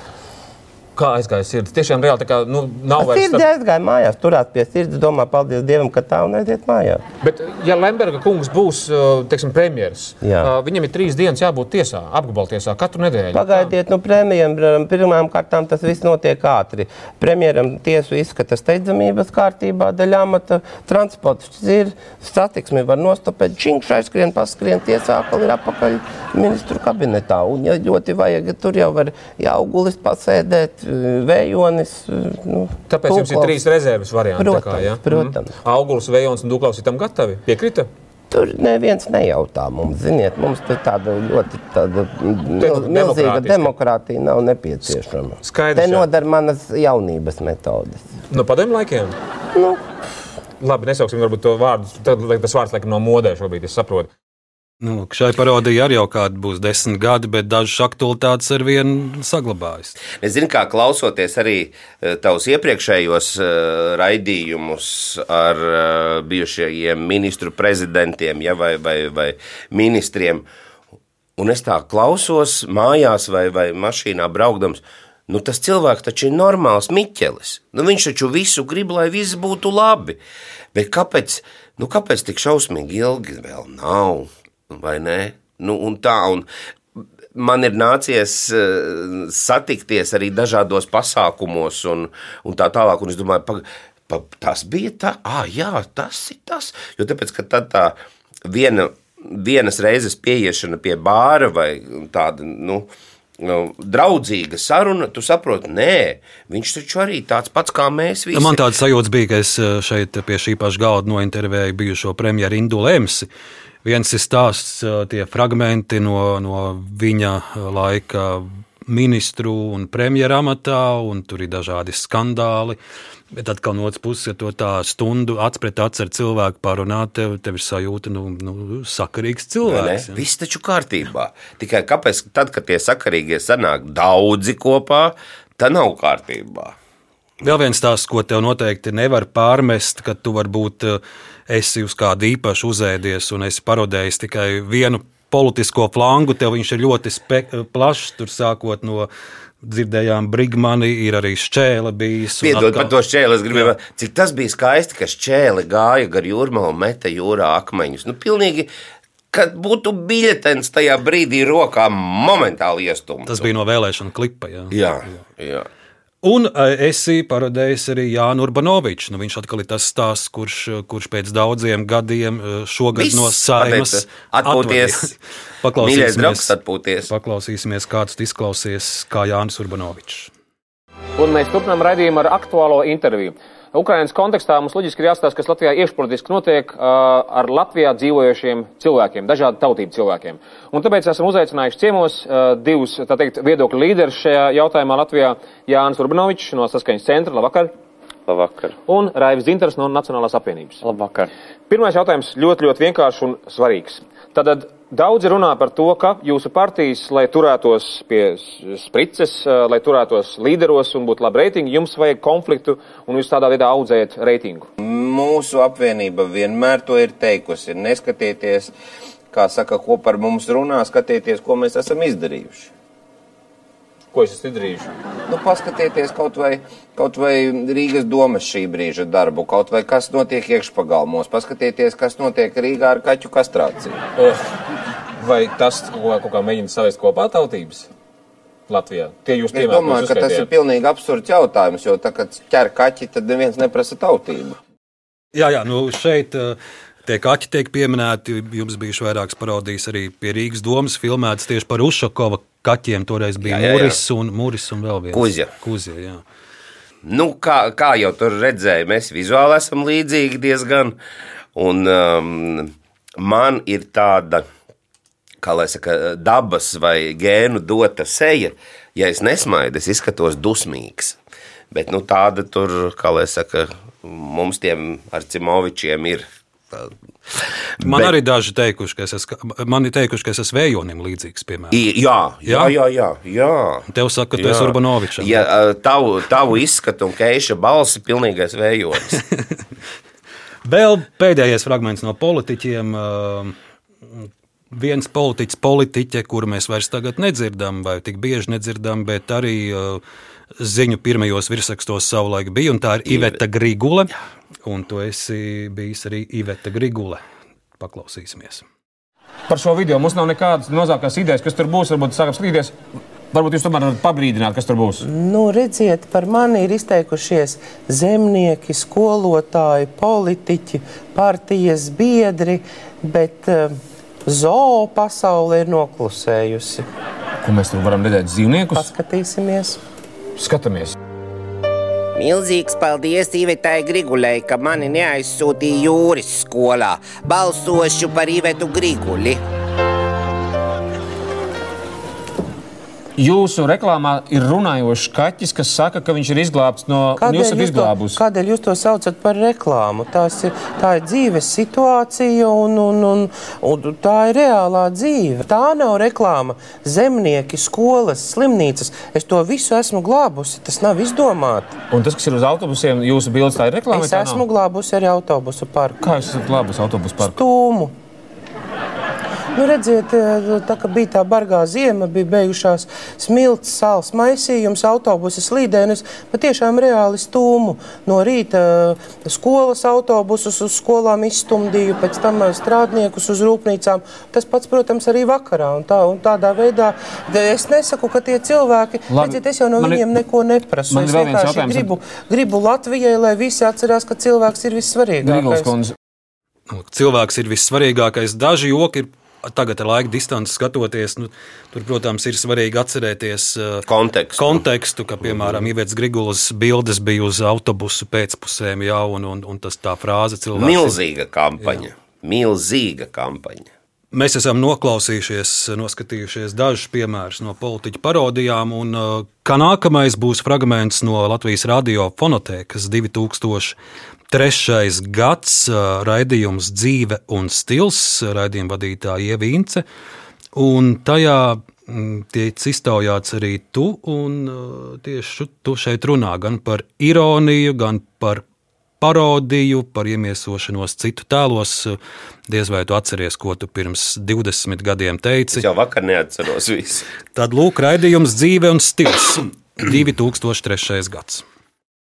Kā aizgāja sirds? Tiešām reāli tā kā nu, nav vairs. Sirds aizgāja mājās, turās pie sirds, domā, paldies Dievam, ka tā un aiziet mājās. Bet, ja Lemberga kungs būs uh, teiksim, premjerministrs, Jā. uh, viņam ir trīs dienas jābūt tiesā, apgabaltiesā katru nedēļu. Pagaidiet, nu, premjeram pirmām kārtām tas viss notiek ātri. Premjeram tiesu izskata steidzamības kārtībā, daļā amata transports ir, satiksmi var nostopēt, čingš aizskrien, paskrien tiesā, atkal ir apakaļ ministru kabinetā. Un, ja ļoti vajag, tur jau var jaugulis pasēdēt, vējonis. Nu, Tāpēc jums ir trīs rezerves varianti. tā kā, Protams, ja? protams. Mhm. Auguls, Vējons un Duklaus ir tam gatavi. Piekrita? Tur neviens nejautā mums. Ziniet, mums tāda ļoti tāda mil, milzīga demokrātija nav nepieciešama. Skaidrs, Te nodara manas jaunības metodes. No padomju laikiem? Nu, Labi, nesauksim varbūt to vārdu. Tad tas vārds laikam no modē šobrīd, es saprotu. Nu, lūk, šai parodijai arī jau kādi būs desmit gadi, bet dažas aktualitātes ar vienu saglabājas. Es zinu, kā klausoties arī eh, tavus iepriekšējos eh, raidījumus ar eh, bijušajiem ministru prezidentiem ja, vai, vai, vai ministriem. Un es tā klausos mājās vai, vai mašīnā braukdams. Nu, tas cilvēks taču ir normāls Miķelis. Nu, viņš taču visu grib, lai viss būtu labi. Bet kāpēc, nu, kāpēc tik šausmīgi ilgi vēl nav? Vai ne? Nu, un tā, un man ir nācies eh, satikties arī dažādos pasākumos, un, un tā tālāk. Un es domāju, pa, pa, tas bija tā, ah, jā, tas ir tas. Jo tāpēc, ka tad tā viena, vienas reizes pieiešana pie bāra vai tāda, nu. nu, Draudzīga saruna, tu saproti, nē, viņš taču arī tāds pats kā mēs visi. Man tāds sajūta bija, ka es eh, šeit pie šī paša galda nointervēju bijušo premjeru Indu Lemsi. Viens ir stāsts, tie fragmenti no, no viņa laika ministru un premjeru amatā, un tur ir dažādi skandāli. Bet atkal no otras puses, ja to tā stundu acs pret acu ar cilvēku pārunāt, tev, tev ir sajūta, nu, nu sakarīgs cilvēks. ja. Viss taču kārtībā. Tikai kāpēc tad, kad tie sakarīgie sanāk daudzi kopā, tad nav kārtībā. Vēl viens tās, ko tev noteikti nevar pārmest, ka tu varbūt eh, esi uz kādu īpašu uzēdies un esi parodējis tikai vienu politisko flangu. Tev viņš ir ļoti plašs, tur sākot no dzirdējām Brigmani, ir arī šķēle bijis. Piedod atkal- par to šķēli. Es gribēju, cik tas bija skaisti, ka šķēle gāja gar jūrmā un meta jūrā akmeņus. Nu, pilnīgi, kad būtu biļetens tajā brīdī rokā, momentāli iestumts. Tas bija no vēlēšana klipa. Jā. Jā, jā. Un eh, esi parodējis arī Jānu Urbanoviču. Nu, viņš atkal ir tas stāsts, kurš, kurš pēc daudziem gadiem eh, šogad Viss no saimas atpūties. Mīļais draugs, atpūties. Paklausīsimies, kāds izklausies kā Jānis Urbanovičs. Un mēs turpinām raidījumu ar aktuālo interviju. Ukraiņas kontekstā mums loģiski ir jāstāsta, kas Latvijā iekšpolitiski notiek uh, ar Latvijā dzīvojošiem cilvēkiem, dažādu tautību cilvēkiem. Un tāpēc esam uzaicinājuši ciemos uh, divus, tā teikt, viedokļu līderus šajā jautājumā Latvijā - Jānis Urbanovičs no Saskaņas centra. Labvakar! Labvakar. Un Raivis Dzintars no Nacionālās apvienības. Labvakar. Pirmais jautājums ļoti, ļoti vienkāršs un svarīgs. Tātad daudzi runā par to, ka jūsu partijas, lai turētos pie s- sprites, eh, lai turētos līderos un būtu labi reitingi, jums vajag konfliktu un jūs tādā veidā audzējat reitingu. Mūsu apvienība vienmēr to ir teikusi. Neskatieties, kā saka, ko par mums runā, skatieties, ko mēs esam izdarījuši. Ko es izdarījis? Nu, paskatieties kaut vai, kaut vai Rīgas domas šī brīža darbu, kaut vai kas notiek iekšpagalmos, paskatieties, kas notiek Rīgā ar kaķu kastrāciju. Eh, Vai tas kaut kā- kaut kā mēģina savest kopā tautības Latvijā? Tie jūs Es piemēram, domāju, ka tas ir pilnīgi absurds jautājums, jo tā, kad ķer kaķi, tad neviens neprasa tautību. Jā, jā, nu šeit uh, tie kaķi tiek pieminēti. Jums bija vairākas parodijas arī pie Rīgas domas filmētas tieši par Ušakova kaķiem. Toreiz bija Jā, jā, jā. Mūris un, Mūris un vēl viens. Kuzja. Kuzja jā. Nu, kā, kā jau tur redzēja, mēs vizuāli esam līdzīgi diezgan. Un um, man ir tāda, kā lai saka, dabas vai gēnu dota seja. Ja es nesmaidu, es izskatos dusmīgs. Bet nu, tāda tur, kā lai saka, mums tiem ar Cimovičiem ir. Man Bet- arī daži teikuši, ka es esmu, man ir teikuši, ka es esmu vējonim līdzīgs, piemēram. Jā, jā, jā. jā, jā. Tev saka, ka tu esi Urbanovičs. Ja, ā, tavu, tavu izskatu un keiša balsi pilnīgais vējonis. Vēl pēdējais fragments no politiķiem. Viens politiķis, politiķe, kuru mēs vairs tagad nedzirdam, vai tik bieži nedzirdam, bet arī ā, ziņu pirmajos virsrakstos savulaik bija, un tā ir Iveta Grigule. Un tu esi bijis arī Iveta Grigule. Paklausīsimies. Par šo video mums nav nekādas mazākās idejas, kas tur būs. Varbūt sākam skatīties. Varbūt jūs tomēr varat pabrīdināt, kas tur būs. Nu, redziet, par mani ir izteikušies zemnieki, skolotāji, politiķi, partijas biedri, bet uh, zoo pasaule ir noklusējusi. Ko mēs tur varam redzēt? Dzīvniekus Paskatīsimies! Skatāmies. Milzīgs paldies Ivetai Grigulei, ka mani neaizsūtīja jūras skolā. Balsošu par Ivetu Griguli. Jūsu reklāmā ir runājošs kaķis, kas saka, ka viņš ir izglābts no. un Jūs esat to, kādēļ jūs to saucat par reklāmu? Tās ir, tā ir dzīves situācija, un, un, un, un tā ir reālā dzīve. Tā nav reklāma. Zemnieki, skolas, slimnīcas. Es to visu esmu glābusi. Tas nav izdomāts. Un tas, kas ir uz autobusiem, jūsu bildes, tā ir reklāma. Es esmu glābusi arī autobusu parku. Kā jūs esat glābus autobusu parku? Tūmu. Nu, redziet, tā kā bija tā bargā zima, bija beigušās smilts, sāls maisījums, autobusi slīdēnis, bet tiešām reāli stūmu. No rīta eh, skolas autobusus uz skolām izstumdīju, pēc tam eh, strādniekus uz rūpnīcām. Tas pats, protams, arī vakarā. Un tā, un tādā veidā es nesaku, ka tie cilvēki, Labi, redziet, es jau no man ir- viņiem neko neprasu. Es vienkārši gribu, gribu Latvijai, lai visi atcerās, ka cilvēks ir vissvarīgākais. Nu, Cilvēks ir vissvarīgākais. Daži joki ir tagad ar laika distanci skatoties. Nu, tur, protams, ir svarīgi atcerēties uh, Kontekstu. kontekstu ka, piemēram, Ivets Grigulas bildes bija uz autobusu pēcpusēm, jā, un, un, un tas tā frāze cilvēks. Milzīga kampaņa. Milzīga kampaņa. Mēs esam noklausījušies, noskatījušies dažus piemērus no politiķu parodijām, un uh, kā nākamais būs fragments no Latvijas radio fonotēkas 2003. gads raidījums Dzīve un stils, raidījuma vadītāja Ievīnce, un tajā mm, tiek iztaujāts arī tu, un tieši tu šeit runā gan par ironiju, gan par parodiju, par iemiesošanos citu tēlos. Diez vai tu atceries, ko tu pirms 20 gadiem teici. Es jau vakar neatceros visu. Tad lūk, raidījums dzīve un stils 2003. gads.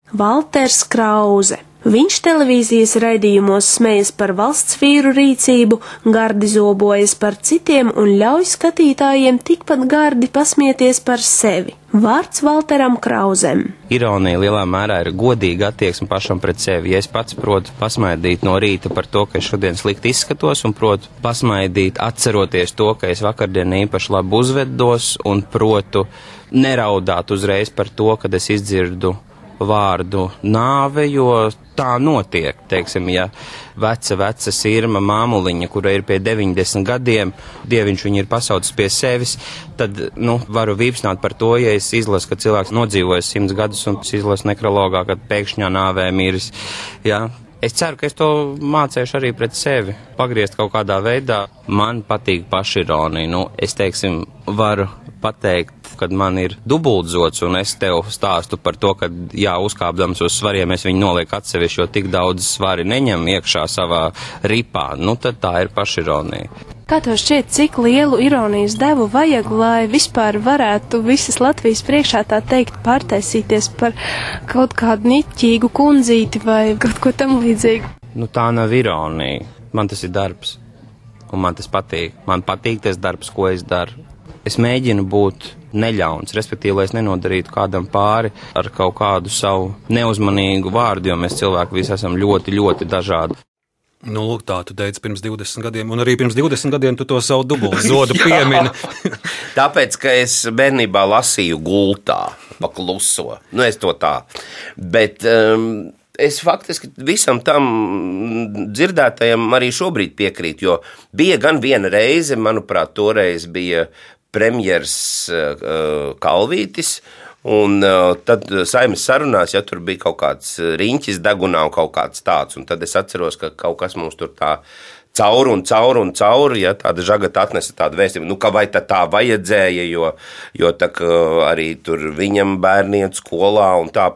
Valters Krause. Viņš televīzijas raidījumos smejas par valsts vīru rīcību, gardi zobojas par citiem un ļauj skatītājiem tikpat gardi pasmieties par sevi. Vārds Valteram Krausem. Ironija lielā mērā ir godīga attieksme pašam pret sevi. Ja es pats protu pasmaidīt no rīta par to, ka es šodien slikti izskatos, un protu pasmaidīt atceroties to, ka es vakardien īpaši labi uzvedos, un protu neraudāt uzreiz par to, kad es izdzirdu vārdu nāve, jo tā notiek. Teiksim, ja veca, veca sirma māmuliņa, kura ir pie 90 gadiem, dieviņš viņu ir pasaucis pie sevis, tad, nu, varu vīpsnāt par to, ja es izlasu, ka cilvēks nodzīvojis 100 gadus un es izlasu nekrologā, kad pēkšņā nāvē miris. Jā. Es ceru, ka es to mācīšu arī pret sevi, pagriezt kaut kādā veidā. Man patīk pašironija. Nu, es, teiksim, varu pateikt, kad man ir dubultzots, un es tev stāstu par to, ka, jā, uzkāpdams uz svariem, es viņu nolieku atsevišķi, jo tik daudz svari neņem iekšā savā ripā. Nu, tad tā ir pašironija. Kā tev šķiet, cik lielu ironijas devu vajag, lai vispār varētu visas Latvijas priekšā tā teikt pārtaisīties par kaut kādu niķīgu kundzīti vai kaut ko tam līdzīgu? Nu, tā nav ironija. Man tas ir darbs, un man tas patīk. Man patīk tas darbs, ko es daru. Es mēģinu būt neļauns, respektīvi, lai es nenodarītu kādam pāri ar kaut kādu savu neuzmanīgu vārdu, jo mēs cilvēki visi esam ļoti, ļoti dažādi. Nu, lūk, tā tu teici pirms 20 gadiem, un arī pirms 20 gadiem tu to savu dubultzodu piemini. Tāpēc, ka es bērnībā lasīju gultā, pa kluso. Nu, es to tā. Bet um, es faktiski visam tam dzirdētajam arī šobrīd piekrītu, jo bija gan viena reize, manuprāt, toreiz bija premjeras uh, Kalvītis. Un uh, tad saimnes sarunās, ja tur bija kaut kāds riņķis degunā un kaut kāds tāds, un tad es atceros, ka kaut kas mums tur tā cauri un cauri un cauri. Ja, tāda žagata atnesa tādu vēstījumu, nu, ka vai tā, tā vajadzēja, jo, jo tā, arī tur viņam bērniet skolā un tā.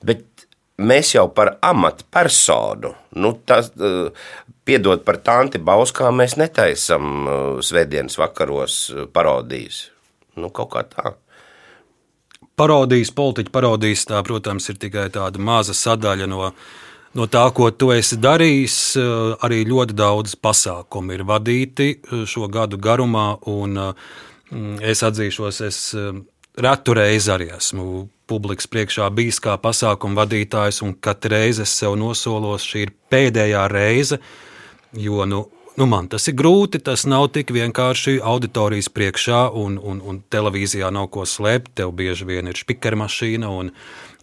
Bet mēs jau par amatpersonu, nu, tas, piedod par tanti Bauskā, mēs netaisam svētdienas vakaros parodijas. Nu, kaut kā tā parodijas, politiķa parodijas, tā, protams, ir tikai tāda maza sadaļa no, no tā, ko tu esi darījis. Eh, arī ļoti daudz pasākumu ir vadīti eh, šo gadu garumā, un mm, es atzīšos, es eh, retu reizi arī esmu publikas priekšā bijis kā pasākuma vadītājs, un katru reizi es sev nosolos, šī ir pēdējā reize, jo nu, Nu, man tas ir grūti. Tas nav tik vienkārši auditorijas priekšā, un, un, un televīzijā nav ko slēpt. Tev bieži vien ir spīķera mašīna, un,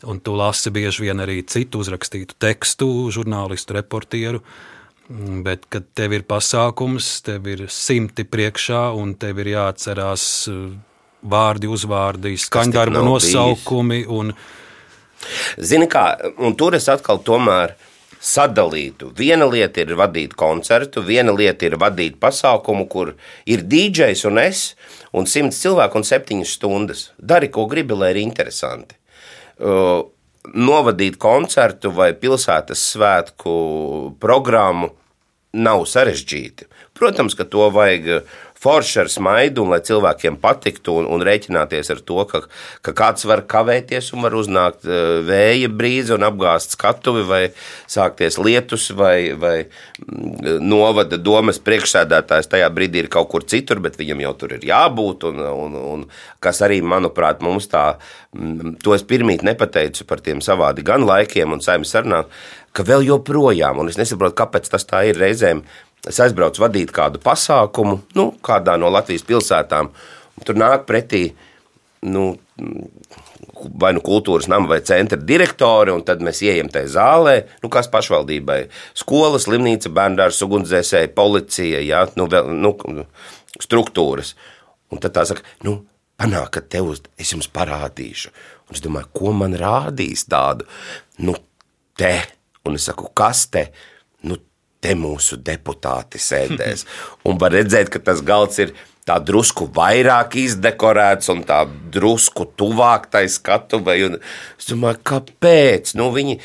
un tu lasi bieži vien arī citu uzrakstītu tekstu, žurnālistu, reportieru. Bet, kad tev ir pasākums, tev ir simti priekšā, un tev ir jāatcerās uh, vārdi, uzvārdi, skaņdarbu nosaukumi. Un... Zini, kā, un tur es atkal tomēr sadalītu. Viena lieta ir vadīt koncertu, viena lieta ir vadīt pasākumu, kur ir DJs un es, un simts cilvēku un septiņas stundas. Dari, ko gribi, lai ir interesanti. Uh, novadīt koncertu vai pilsētas svētku programmu nav sarežģīti. Protams, ka to vajag forši ar smaidu, un lai cilvēkiem patiktu, un, un rēķināties ar to, ka, ka kāds var kavēties un var uznākt eh, vēja brīze un apgāzt skatuvi, vai sākties lietus, vai, vai mm, novada domas priekšsēdētājs. Tajā brīdī ir kaut kur citur, bet viņam jau tur ir jābūt, un, un, un kas arī, manuprāt, mums tā, mm, to es pirmīt nepateicu par tiem savādi gan laikiem un saimnes sarunām, ka vēl joprojām, un es nesaprotu, kāpēc tas tā ir reizēm, es aizbraucu vadīt kādu pasākumu, nu, kādā no Latvijas pilsētām. Tur nāk pretī nu, vai nu kultūras nama vai centra direktori, un tad mēs ejam tajā zālē, nu, kas pašvaldībai - skola, slimnīca, bērndārs, ugunsdzēsēji, policija, jā, nu, vēl, nu, struktūras. Un tad tā saka, nu, panākat tev, es jums parādīšu. Un es domāju, ko man rādīs tādu, nu, te. Un es saku, kas te? Nu, te mūsu deputāti sēdēs. Un var redzēt, ka tas galds ir tā drusku vairāk izdekorēts un tā drusku tuvāk tai skatuvei. Es domāju, kāpēc? Nu, viņi,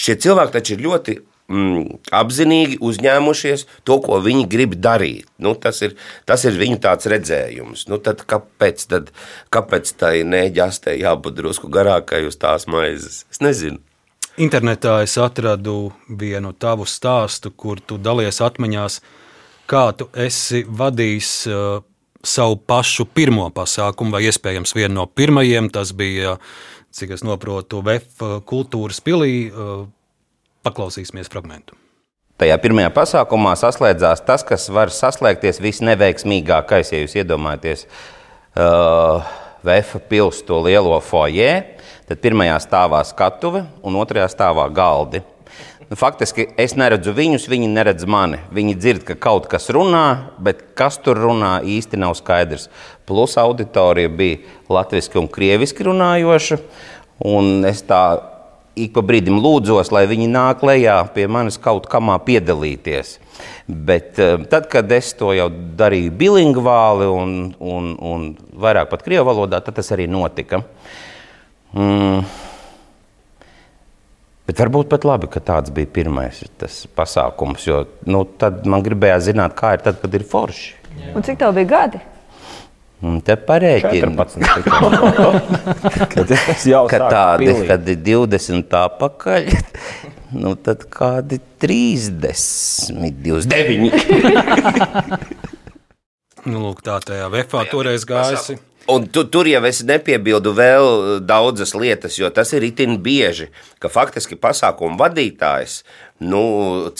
šie cilvēki taču ir ļoti mm, apzinīgi uzņēmušies to, ko viņi grib darīt. Nu, tas, ir, tas ir viņu tāds redzējums. Nu, tad kāpēc, tad, kāpēc tai nēģastē jābūt drusku garākai uz tās maizes? Es nezinu. Internetā es atradu vienu tavu stāstu, kur tu dalies atmiņās, kā tu esi vadījis uh, savu pašu pirmo pasākumu, vai iespējams vienu no pirmajiem. Tas bija, cik es saprotu, VF kultūras pilī. Uh, paklausīsimies fragment. Tajā pirmajā pasākumā saslēdzās tas, kas var saslēgties visneveiksmīgākais, ja jūs iedomājaties uh, VF pilsētu to lielo foijē Tad pirmajā stāvā skatuve un otrajā stāvā galdi. Nu, faktiski es neredzu viņus, viņi neredz mani. Viņi dzird, ka kaut kas runā, bet kas tur runā īsti nav skaidrs. Plus auditorija bija latviešu un krieviski runājoša. Un es tā ik pa brīdim lūdzos, lai viņi nāk lejā pie manis kaut kamā piedalīties. Bet eh, tad, kad es to jau darīju bilingvāli un, un, un vairāk pat krievu valodā, tad tas arī notika. Uh, Mm. Bet varbūt pat labi, ka tāds bija pirmais pasākums. Jo nu, tad man gribējās zināt, kā ir tad, kad ir forši. Un cik tev bija gadi? Un te parēķina, kad, kad tādi kad ir 20 apakaļ, nu tad kādi 30, 29. nu, lūk, tā tajā vefā toreiz gājusi. Un tu, tur jau es nepiebildu vēl daudzas lietas, jo tas ir itin bieži, ka faktiski pasākumu vadītājs nu,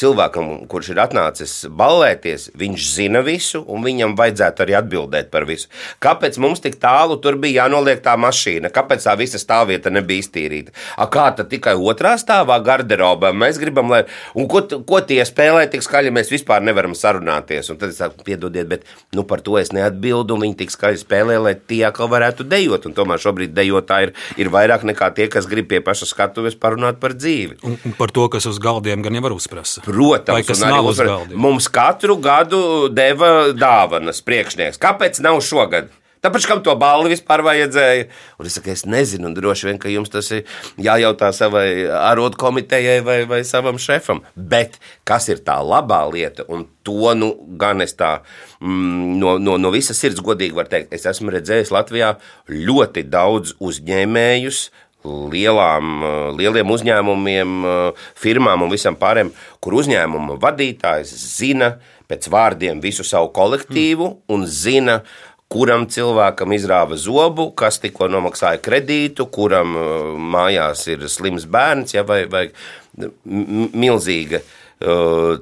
cilvēkam, kurš ir atnācis ballēties, viņš zina visu, un viņam vajadzētu arī atbildēt par visu. Kāpēc mums tik tālu tur bija jānoliek tā mašīna? Kāpēc tā visa stāvvieta nebija iztīrīta? A, kā tad tikai otrā stāvā garderobā mēs gribam, lai. Un ko, ko tie spēlē tik skaļi, mēs vispār nevaram sarunāties. Un tad es saku, piedodiet, bet nu, par to es neatbildu. Viņi tik skaļi spēlē, lai tie atkal varētu dejot. Un tomēr šobrīd dejotāji ir, ir vairāk nekā tie, kas grib pie paša skatuves parunāt par dzīvi. Un, un par to, kas uz galdiem gan jau var uzprasa. Protams, arī nav uz uzvar- galdiem? Mums katru gadu deva dāvanas priekšnieks. Kāpēc nav šogad? Tāpēc, kam to balvu vispār vajadzēja? Un es saku, es nezinu, un droši vien, ka jums tas ir jājautā savai arodu komitejai vai, vai savam šefam. Bet kas ir tā labā lieta, un to nu, gan es tā mm, no, no, no visas sirds godīgi varu teikt, es esmu redzējis Latvijā ļoti daudz uzņēmējus, lielām, eh, lieliem uzņēmumiem, eh, firmām un visam pārējiem, kur uzņēmuma vadītājs zina pēc vārdiem visu savu kolektīvu un zina, kuram cilvēkam izrāva zobu, kas tikko nomaksāja kredītu, kuram eh, mājās ir slims bērns ja, vai, vai milzīga uh,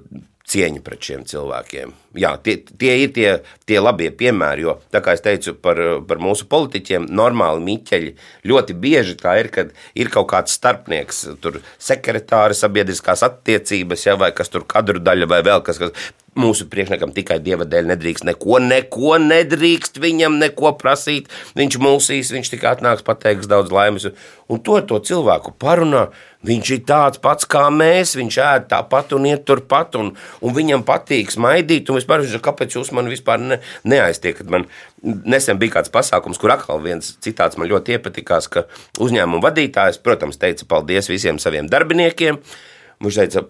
cieņa pret šiem cilvēkiem. Jā, tie, tie ir tie, tie labie piemēri, jo, kā es teicu par, par mūsu politiķiem, normāli miķeļi ļoti bieži tā ir, kad ir kaut kāds starpnieks, tur sekretāri, sabiedriskās attiecības, ja, vai kas tur kadru daļa vai vēl kas. kas Mūsu priekšniekam tikai dieva dēļ nedrīkst neko, neko nedrīkst viņam neko prasīt. Viņš mulsīs, viņš tikai atnāks, pateiks daudz laimes. Un to ar to cilvēku parunā. Viņš ir tāds pats kā mēs, viņš ēd tāpat un iet turpat, un, un viņam patīk smaidīt. Un viņš ir, kāpēc jūs man vispār ne, neaiztiekat? Man nesen bija kāds pasākums, kur atkal viens citāts man ļoti iepatikās, ka uzņēmuma vadītājs, protams, teica paldies visiem saviem darbiniekiem. Viņš teica,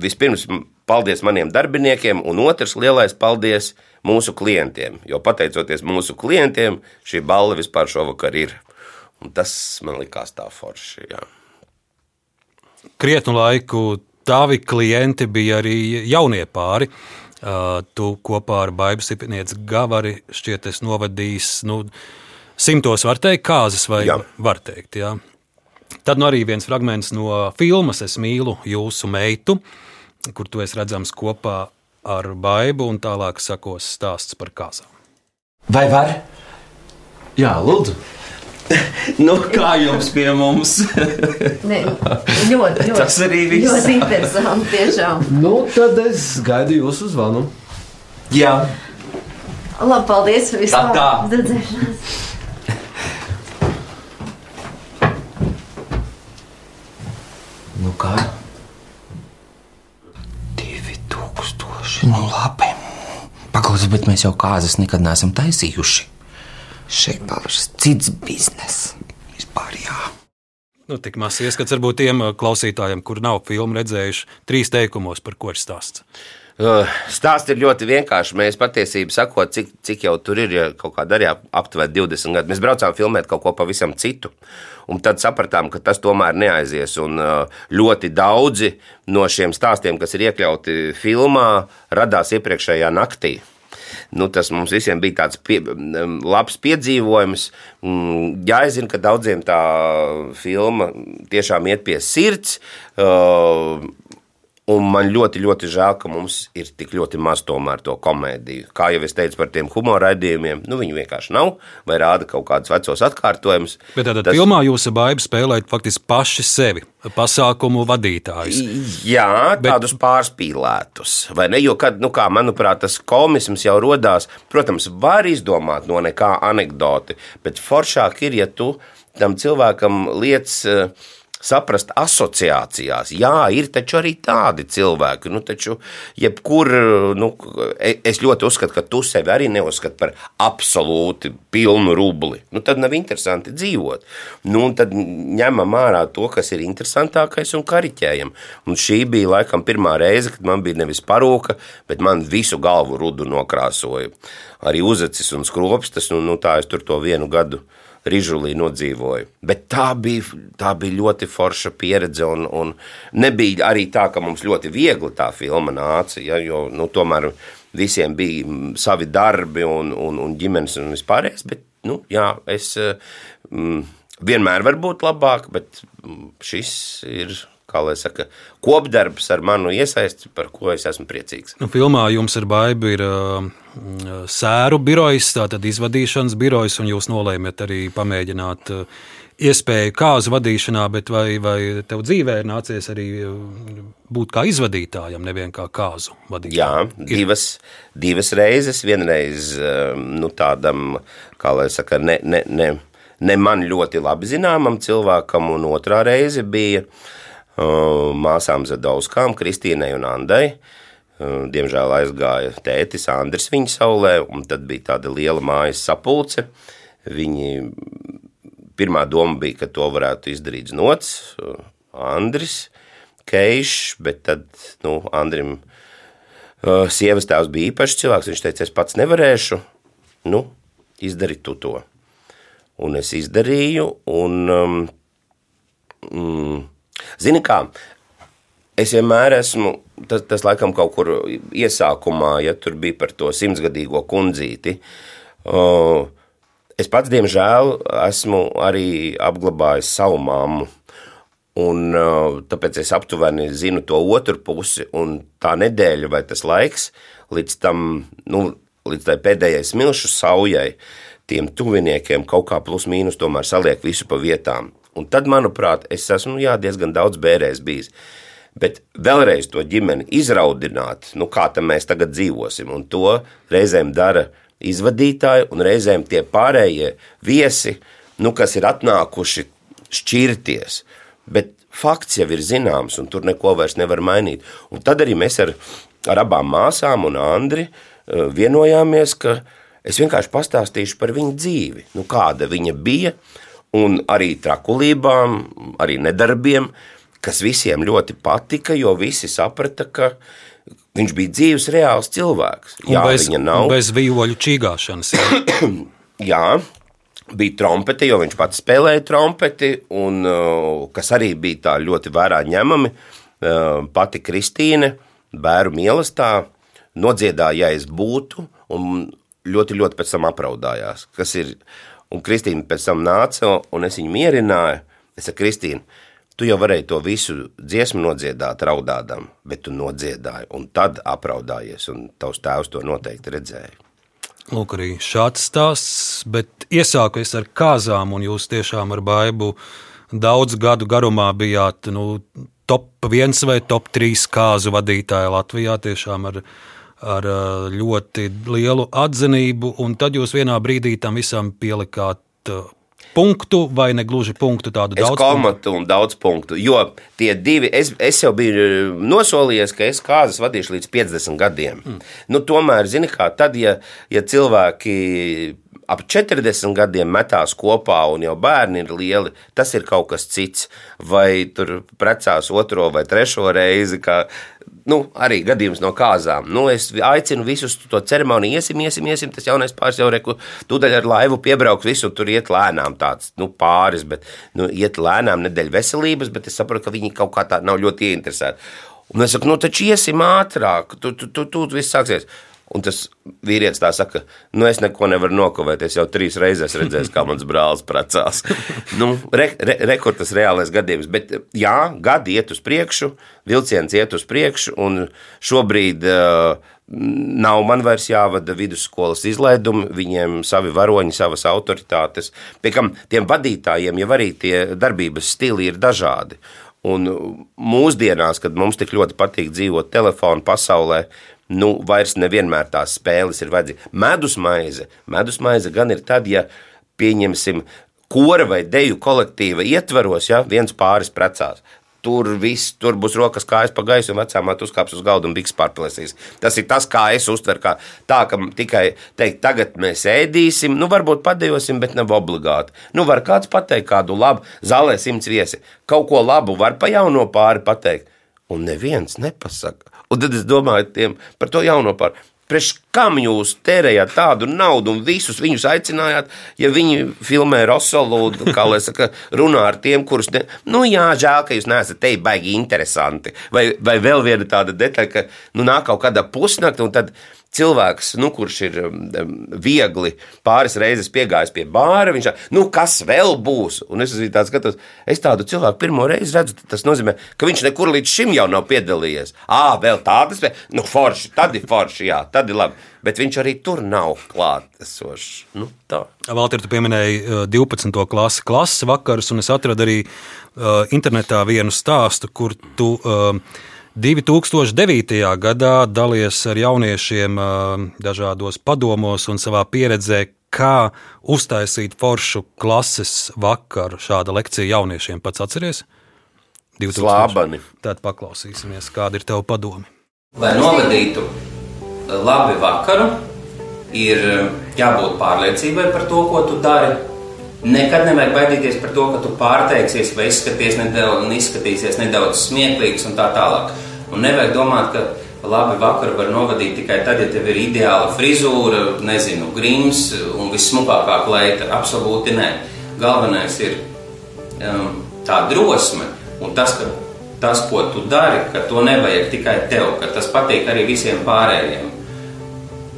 vispirms paldies maniem darbiniekiem, un otrs lielais paldies mūsu klientiem. Jo pateicoties mūsu klientiem, šī balva vispār šovakar ir. Un tas man likās tā forši. Jā. krietnu laiku tavi klienti bija arī jaunie pāri. Uh, tu kopā ar Baibu Sipinieci Gavari šķiet, es novadījis nu, simtos, var teikt, kāzas vai Jā. var teikt. Jā. Tad nu arī viens fragments no filmas Es mīlu jūsu meitu, kur tu esi redzams kopā ar Baibu un tālāk sakos stāsts par kāzām. Vai var? Jā, lūdzu. nu, kā jums pie mums? Ne, ļoti, ļoti, Tas arī viss. ļoti interesanti. Tiešām. nu, tad es gaidu jūsu zvanu. Jā, Labi, paldies. Vispār. Tā, tā. Uz redzēšanos. nu kā? Divi tūkstoši. Nu, labi. Paklausies, bet mēs jau kāzas nekad neesam taisījuši. Šeit pavisam cits bizness. Vispār jā. Nu, tik mazs ieskats varbūt tiem uh, klausītājiem, kur nav filmu redzējuši, trīs teikumos, par ko ir stāsts. Uh, Stāsts ir ļoti vienkāršs. Mēs patiesībā sakot, cik, cik jau tur ir ja kaut kāda arī ap- aptuveni 20 gadi. Mēs braucām filmēt kaut ko pavisam citu. Un tad sapratām, ka tas tomēr neaizies. Un uh, ļoti daudzi no šiem stāstiem, kas ir iekļauti filmā, radās iepriekšējā naktī. Nu, tas mums visiem bija tāds pie, labs piedzīvojums. Mm, Jāzina, ka daudziem tā filma tiešām iet pie sirds. Uh, Un man ļoti, ļoti žēl, ka mums ir tik ļoti maz tomēr to komēdiju. Kā jau es teicu par tiem humora raidījumiem, nu viņi vienkārši nav, vai rāda kaut kādus vecos atkārtojumus. Bet tādā Tas... filmā jūs ar Baibu spēlējat faktiski paši sevi, pasākumu vadītājus. Jā, tādus Bet... pārspīlētus. Vai ne? Jo, kad, nu kā, manuprāt, tas komisms jau radās, protams, var izdomāt no nekā anekdoti, bet foršāk ir, ja tu tam cilvēkam lietas. Saprast asociācijās. Jā, ir taču arī tādi cilvēki. Nu, taču, jebkur, nu, e- es ļoti uzskatu, ka tu sevi arī neuzskati par absolūti pilnu rubli. Nu, tad nav interesanti dzīvot. Nu, tad ņemam ārā to, kas ir interesantākais un kariķējam. Un šī bija laikam pirmā reize, kad man bija nevis parūka, bet man visu galvu rudu nokrāsoja. Arī uzacis un skropstas, un nu, tā es tur to vienu gadu Rīžulī nodzīvoju. Bet tā bija, tā bija ļoti forša pieredze. Un, un nebija arī tā, ka mums ļoti viegli tā filma nāca. Ja, jo nu, tomēr visiem bija savi darbi un, un, un ģimenes un vispārējais. Bet nu, jā, es mm, vienmēr varu būt labāk, bet šis ir. Kā lai saka, kopdarbs ar manu iesaisti, par ko es esmu priecīgs. Nu, filmā jums ar baidu ir uh, sēru birojs, tātad izvadīšanas birojs, un jūs nolēmat arī pamēģināt uh, iespēju kāzu vadīšanā, bet vai, vai tev dzīvē ir nācies arī uh, būt kā izvadītājam, nevien kā kāzu vadītājam? Jā, divas, divas reizes. Vienreiz um, nu, tādam, kā lai saka, ne, ne, ne, ne man ļoti labi zināmam cilvēkam, un otrā reize bija uh, māsām Zadovskām, Kristīnai un Andai. Uh, diemžēl aizgāja tētis Andris viņa saulē, un tad bija tāda liela mājas sapulce. Viņi Pirmā doma bija, ka to varētu izdarīt Znots, Andris, Keišs, bet tad nu, Andrim uh, sievas tēvs bija īpašs cilvēks. Viņš teica, es pats nevarēšu, nu, izdarīt tu to. Un es izdarīju, un, um, mm, zini kā, es vienmēr esmu, tas, tas laikam kaut kur iesākumā, ja tur bija par to simtsgadīgo kundzīti, uh, Es pats, diemžēl, esmu arī apglabājis savu mammu. Un, tāpēc es aptuveni zinu to otru pusi, un tā nedēļa vai tas laiks līdz tam, nu, līdz tai pēdējai smilšu saujai, tiem tuviniekiem kaut kā plus mīnus tomēr saliek visu pa vietām. Un tad, manuprāt, es esmu jā, diezgan daudz bērēs bijis. Bet vēlreiz to ģimeni izraudināt, nu kā tam mēs tagad dzīvosim, un to reizēm dara izvadītāji un reizēm tie pārējie viesi, nu, kas ir atnākuši šķirties. Bet fakts jau ir zināms, un tur neko vairs nevar mainīt. Un tad arī mēs ar, ar abām māsām un Andri eh, vienojāmies, ka es vienkārši pastāstīšu par viņu dzīvi, nu, kāda viņa bija, un arī trakulībām, arī nedarbiem, kas visiem ļoti patika, jo visi saprata, ka Viņš bija dzīves, reāls cilvēks. Jā, un bez, viņa nav. Bez vīvoļu čīgāšanas. Jā. jā, bija trompete, jo viņš pats spēlēja trompeti, un uh, kas arī bija tā ļoti vērā ņemami. Uh, pati Kristīne, bērnu mīlestībā, nodziedāja, ja es būtu, un ļoti, ļoti pēc tam apraudājās. Un Kristīna pēc tam nāca, un es viņu mierināju. Es saku, Kristīna, Tu jau varēji to visu dziesmu nodziedāt, raudādam, bet tu nodziedāji, un tad apraudājies, un tavs tēvs to noteikti redzēja. Lūk, arī šāds stāsts, bet iesākais ar kāzām, un jūs tiešām ar baidu daudz gadu garumā bijāt nu, top viens vai top trīs kāzu vadītāji Latvijā, tiešām ar, ar ļoti lielu atzinību, un tad jūs vienā brīdī tam visam pielikāt punktu, vai ne gluži punktu tādu daudz? Komatu un daudz punktu, jo tie divi, es, es jau biju eh, nosolījies, ka es kāzas vadīšu līdz 50 gadiem. Mm. Nu, tomēr, zini kā, tad, ja, ja cilvēki ap 40 gadiem metās kopā un jau bērni ir lieli, tas ir kaut kas cits. Vai tur precās otro vai trešo reizi, kā nu, arī gadījums no kāzām. Nu, es aicinu visus to ceremoniju, iesim, iesim, iesim. Tas jaunais pāris jau reku, tūdaļ ar laivu piebrauks, visu tur iet lēnām tāds nu, pāris, bet nu, iet lēnām nedēļ veselības, bet es saprotu, ka viņi kaut kā tā nav ļoti ieinteresēti. Un es saku, nu taču iesim ātrāk, tu, tu, tu, tu viss sāksies. Un tas vīrietis tā saka, nu es neko nevaru nokavēt. Es jau trīs reizes redzēju, kā mans brālis precās. nu, re, re, rekord tas reālais gadījums. Bet jā, gadi iet uz priekšu, vilciens iet uz priekšu, un šobrīd uh, nav man vairs jāvada vidusskolas izlaidumi, viņiem savi varoņi, savas autoritātes. Pie kam tiem vadītājiem jau arī tie darbības stili ir dažādi. Un mūsdienās, kad mums tik ļoti patīk dzīvot telefonu pasaulē, nu, vairs nevienmēr tās spēles ir vajadzīgas. Medusmaize, medusmaize gan ir tad, ja pieņemsim kora vai deju kolektīva ietvaros, ja viens pāris precās. Tur viss, tur būs rokas kājas pa gaisu, un vecā māte uzkāps uz galda un biks pārplēsīs. Tas ir tas, kā es uztveru, kā tā, ka tikai teikt, tagad mēs ēdīsim, nu varbūt padejosim, bet nav obligāti. Nu var kāds pateikt kādu labu, zālē simts viesi, kaut ko labu var pa jauno pāri pateikt, un neviens nepasaka. Un tad es domāju tiem, par to jauno par. Priekš kam jūs tērējāt tādu naudu un visus viņus aicinājāt, ja viņi filmē Rosolu, kā lai saka, runā ar tiem, kurus. Ne... Nu, jā, žēl, ka jūs neesat te baigi interesanti. Vai, vai vēl viena tāda detaļa, ka nu, nāk kaut kāda pusnakta un tad cilvēks, nu, kurš ir um, viegli pāris reizes piegājis pie bāra, viņš saka, nu, kas vēl būs? Un es arī tādu skatos, es tādu cilvēku pirmo reizi redzu, tas nozīmē, ka viņš nekur līdz šim jau nav piedalījies. Ā, vēl tādas, nu, forši, tad ir forši, jā, tad ir labi. Bet viņš arī tur nav klātesošs. Nu, tā. Valter, tu pieminēji uh, 12. klasi, klases vakarus, un es atradu arī uh, internetā vienu stāstu, kur tu uh, 2009. gadā dalies ar jauniešiem dažādos padomos un savā pieredzē, kā uztaisīt foršu klases vakaru. Šāda lekcija jauniešiem pats atceries? 2000. Slābani. Tad paklausīsimies, kāda ir tava padome. Lai novadītu labi vakaru, ir jābūt pārliecībai par to, ko tu dari. Nekad nevajag baidīties par to, ka tu pārteiksies vai izskaties nedaudz, izskatīsies nedaudz smieklīgs un tā tālāk. Un nevajag domāt, ka labi vakaru var novadīt tikai tad, ja tev ir ideāla frizūra, nezinu, grims un vissmukākā kleita. Absolūti nē. Galvenais ir um, tā drosme un tas, ka tas, ko tu dari, ka to nevajag tikai tev, ka tas patīk arī visiem pārējiem.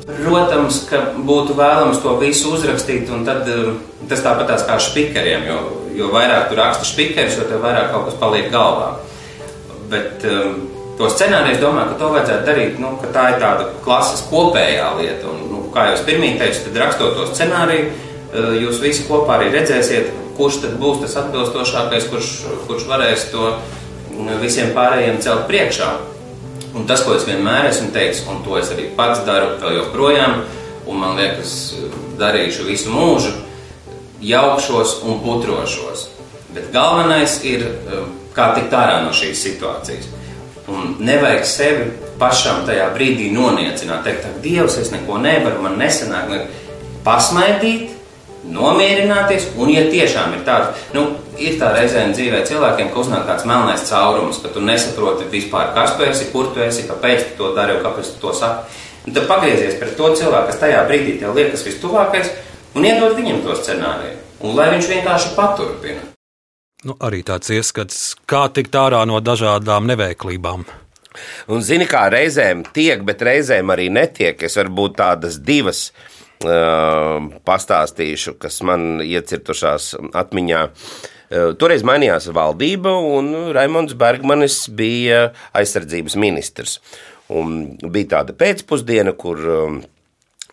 Protams, ka būtu vēlams to visu uzrakstīt, un tad um, tas tāpatās kā spikeriem, jo, jo vairāk tu raksti spikeris, jo tev vairāk kaut kas paliek galvā. Bet um, to scenāriju es domāju, ka to vajadzētu darīt, nu, ka tā ir tāda klases kopējā lieta. Un, nu, kā jau es pirmie teicu, tad rakstot to scenāriju, uh, jūs visi kopā arī redzēsiet, kurš tad būs tas atbilstošākais, kurš, kurš varēs to visiem pārējiem celt priekšā. Un tas, ko es vienmēr esmu teicis, un to es arī pats daru vēl joprojām, un man liekas, darīšu visu mūžu, jaukšos un putrošos. Bet galvenais ir, kā tikt ārā no šīs situācijas. Un nevajag sevi pašam tajā brīdī noniecināt, teikt, ka Dievs, es neko nevaru, man nesanāk, pasmaidīt, nomierināties, un, ja tiešām ir tāds, nu, ir tā reizēm dzīvē cilvēkiem, ka uznāk tāds melnais caurums, ka tu nesaproti vispār, kas tu esi, kur tu esi, kāpēc tu to dari un kāpēc tu to saki. Un tad pagriezies pret to cilvēku, kas tajā brīdī tev liekas vistuvākais, un iedod viņam to scenāriju, un lai viņš vienkārši paturpina. Nu, arī tāds ieskats, kā tikt ārā no dažādām neveiklībām. Un zini, kā reizēm tiek, bet reizēm arī netiek. Es varu būt tādas divas uh, pastāstīšu, kas man iecirtušās atmiņā. Uh, toreiz mainījās valdība, un Raimons Bergmanis bija aizsardzības ministrs. Un bija tāda pēcpusdiena, kur um,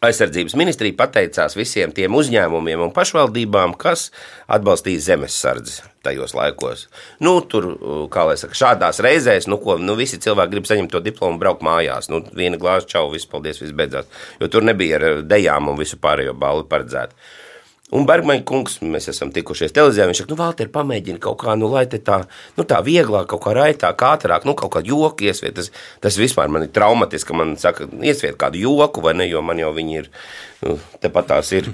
aizsardzības ministrija pateicās visiem tiem uzņēmumiem un pašvaldībām, kas atbalstīja zemesardzi tajos laikos. Nu, tur, kā lai saka, šādās reizēs, nu, ko, nu, visi cilvēki grib saņemt to diplomu braukt mājās. Nu, viena glāze čau, viss paldies, viss beidzās. Jo tur nebija ar dejām un visu pārējo balvu paredzēta. Un Bergmaņa kungs, mēs esam tikušies televīzijā. Viņš saka, nu, Valter, pamēģini kaut kā, nu, lai te tā, nu, tā vieglāk, kaut kā raitāk, ātrāk, nu, kaut kā joku iesviet. Tas, tas vispār man ir traumatiski, ka man saka, iesviet kādu joku, vai ne, jo man jau viņi ir, nu, tepat tās ir.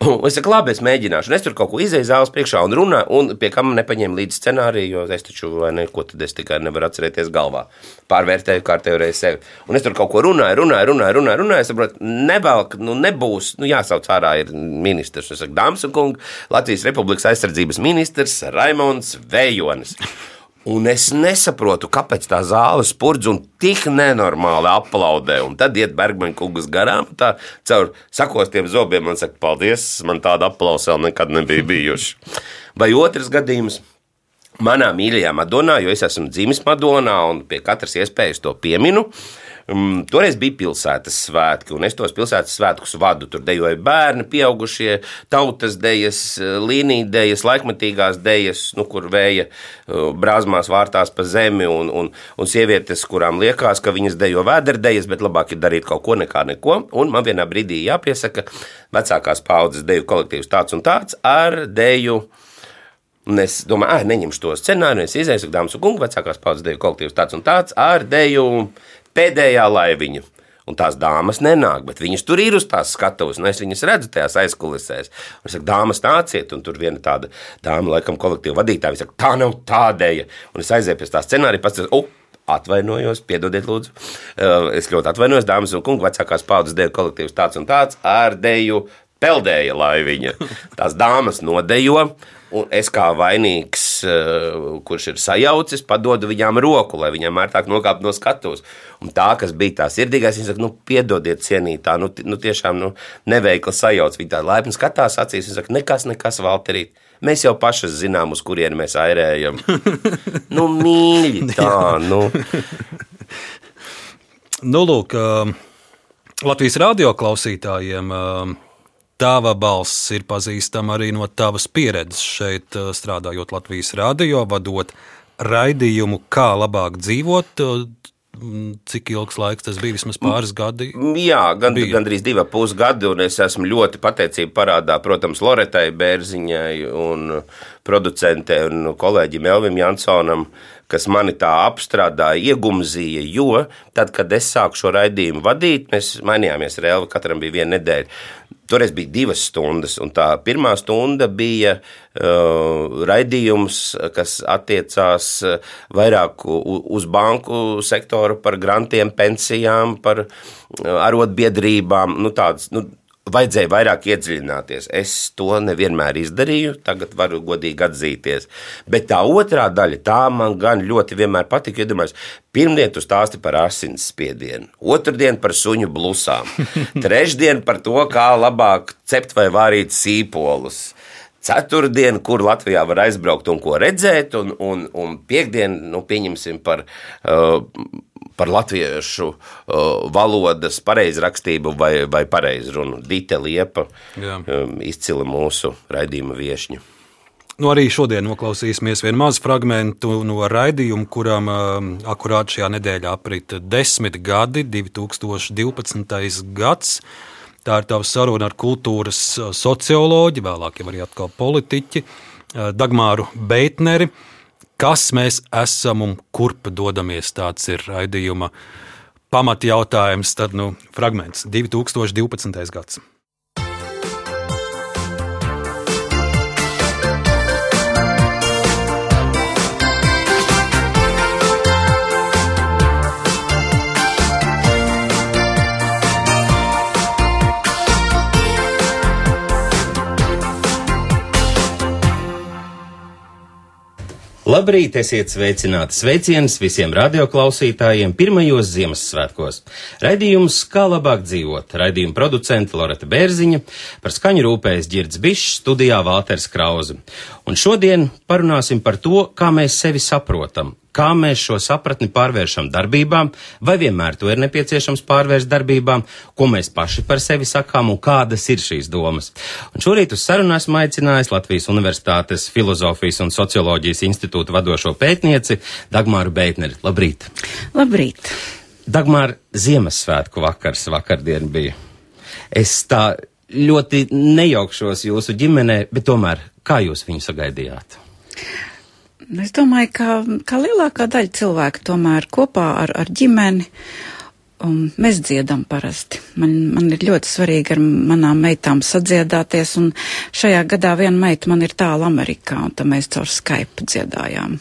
Es saku, labi, es mēģināšu. Un es tur kaut ko izēju zāles priekšā un runāju, un pie kam nepaņēmu līdzi scenāriju, jo es taču, vai ne, ko tad es tikai nevaru atcerēties galvā. Pārvērtēju kārtējo reizi sevi. Un es tur kaut ko runāju, runāju, runāju, runāju, runāju. Es saprotu, nevelk, nu nebūs, nu jāsauc ārā ir ministrs. Es saku, dāmas un kungi, Latvijas Republikas aizsardzības ministrs Raimons Vējonis. Un es nesaprotu, kāpēc tā zāle spurdz un tik nenormāli aplaudē. Un tad iet Bergmaņa kungas garām, tā caur sakostiem zobiem un saka, paldies, man tāda aplausa vēl nekad nebija bijuši. Vai otrs gadījums? Manā mīļajā Madonā, jo es esmu dzimis Madonā un pie katras iespējas to pieminu. Um, toreiz bija pilsētas svētki, un es tos pilsētas svētkus vadu. Tur dejoja bērni, pieaugušie, tautas dejas, līnijas, laikmatīgās dejas, nu, kur vēja brāzmās vārtās pa zemi, un, un, un sievietes, kurām liekas, ka viņas dejo vēderdejas, bet labāk ir darīt kaut ko nekā neko. Un man vienā brīdī jāpiesaka, vecākās paudzes deju kolektīvs tāds un tāds ar deju. Un es domāju, ah, neņemšu to scenāriju. Es izēju, dāmas un kungi, vecākās paudzes deju kolektīvs tāds un tāds ar deju pēdējā laiviņa. Un tās dāmas nenāk, bet viņas tur ir uz tās skatuves. Es viņas redzu tajās aizkulisēs. Un es saku, dāmas, nāciet. Un tur viena tāda dāma, laikam, kolektīva vadītāja, viņa saka, tā nav tādēļ. Un es aizēju pie tā scenārija, pats oh, atvainojos, piedodiet, lūdzu. Es ļoti atvainojos, dāmas un kungi, vecākās paudzes deju kolektīvs tāds un tāds ar deju peldēja laiviņa. Tās dāmas nodejo, un es kā vainīgs kurš ir sajaucis, padodu viņām roku, lai viņām ērtāk nokāptu no skatuves. Un tā, kas bija tā sirdīgais, viņa saka, nu, piedodiet, cienītā, nu, nu tiešām nu, neveikla sajauc. Viņa tā laipni skatās acīs, viņa saka, nekas, nekas, Valterīt. Mēs jau pašas zinām, uz kurieni mēs airējam. nu, mīļi, tā, nu. Nu, lūk, ā, Latvijas radio klausītājiem. Tava balss ir pazīstama arī no tavas pieredzes šeit, ā, strādājot Latvijas radio, vadot raidījumu, kā labāk dzīvot. m, Cik ilgs laiks tas bija? Vismaz pāris gadi. Jā, gan, gandrīz divi pusi gadi, un es esmu ļoti pateicīgs parādā, protams, Loretai Bērziņai un producentei un kolēģim Elvim Jansonam, kas mani tā apstrādāja, iegumzīja, jo tad, kad es sāku šo raidījumu vadīt, mēs mainījāmies ar Elvi, katram bija viena nedēļa. Toreiz bija divas stundas, un tā pirmā stunda bija uh, raidījums, kas attiecās uh, vairāk uz banku sektoru, par grantiem, pensijām, par uh, arotbiedrībām. Nu, tāds, nu, Vajadzēja vairāk iedziļināties. Es to nevienmēr izdarīju, tagad varu godīgi atzīties. Bet tā otrā daļa, tā man gan ļoti vienmēr patika. Iedomājieties, pirmdien tu stāsti par asins spiedienu, otrdien par suņu blusām, trešdien par to, kā labāk cept vai vārīt sīpolus. Ceturtdiena, kur Latvijā var aizbraukt un ko redzēt, un, un, un piekdiena, nu, pieņemsim par, uh, par latviešu uh, valodas pareizrakstību vai, vai pareizrunu. Dita Liepa, Jā. um, izcila mūsu raidījuma viešņa. Nu, arī šodien noklausīsimies vienu mazu fragment no raidījuma, kuram um, akurāt šajā nedēļā aprit desmit gadi, 2012. gads. Tā ir tava saruna ar kultūras uh, socioloģi, vēlāk jau arī atkal politiķi, uh, Dagmāru Beitneri. Kas mēs esam un kurp dodamies? Tāds ir raidījuma pamatjautājums. Tad nu, fragments 2012. gads. Labrīt, esiet sveicināti! Sveiciens visiem radioklausītājiem pirmajos Ziemassvētkos. Raidījums Kā labāk dzīvot. Raidījuma producente Loreta Bērziņa, par skaņu rūpējas Girds Bišs, studijā Vāters Krauze. Un šodien parunāsim par to, kā mēs sevi saprotam, kā mēs šo sapratni pārvēršam darbībām, vai vienmēr to ir nepieciešams pārvērst darbībām, ko mēs paši par sevi sakām un kādas ir šīs domas. Un šorīt uz sarunu esmu aicinājis Latvijas Universitātes Filozofijas un Socioloģijas institūta vadošo pētnieci Dagmāru Beitneri. Labrīt! Labrīt! Dagmār, Ziemassvētku vakars vakardien bija. Es tā ļoti nejaukšos jūsu ģimenē, bet tomēr kā jūs viņu sagaidījāt? Es domāju, ka, ka lielākā daļa cilvēku tomēr kopā ar, ar ģimeni um, mēs dziedam parasti. Man, man ir ļoti svarīgi ar manām meitām sadziedāties, un šajā gadā viena meita man ir tālu Amerikā, un tad mēs caur Skype dziedājām.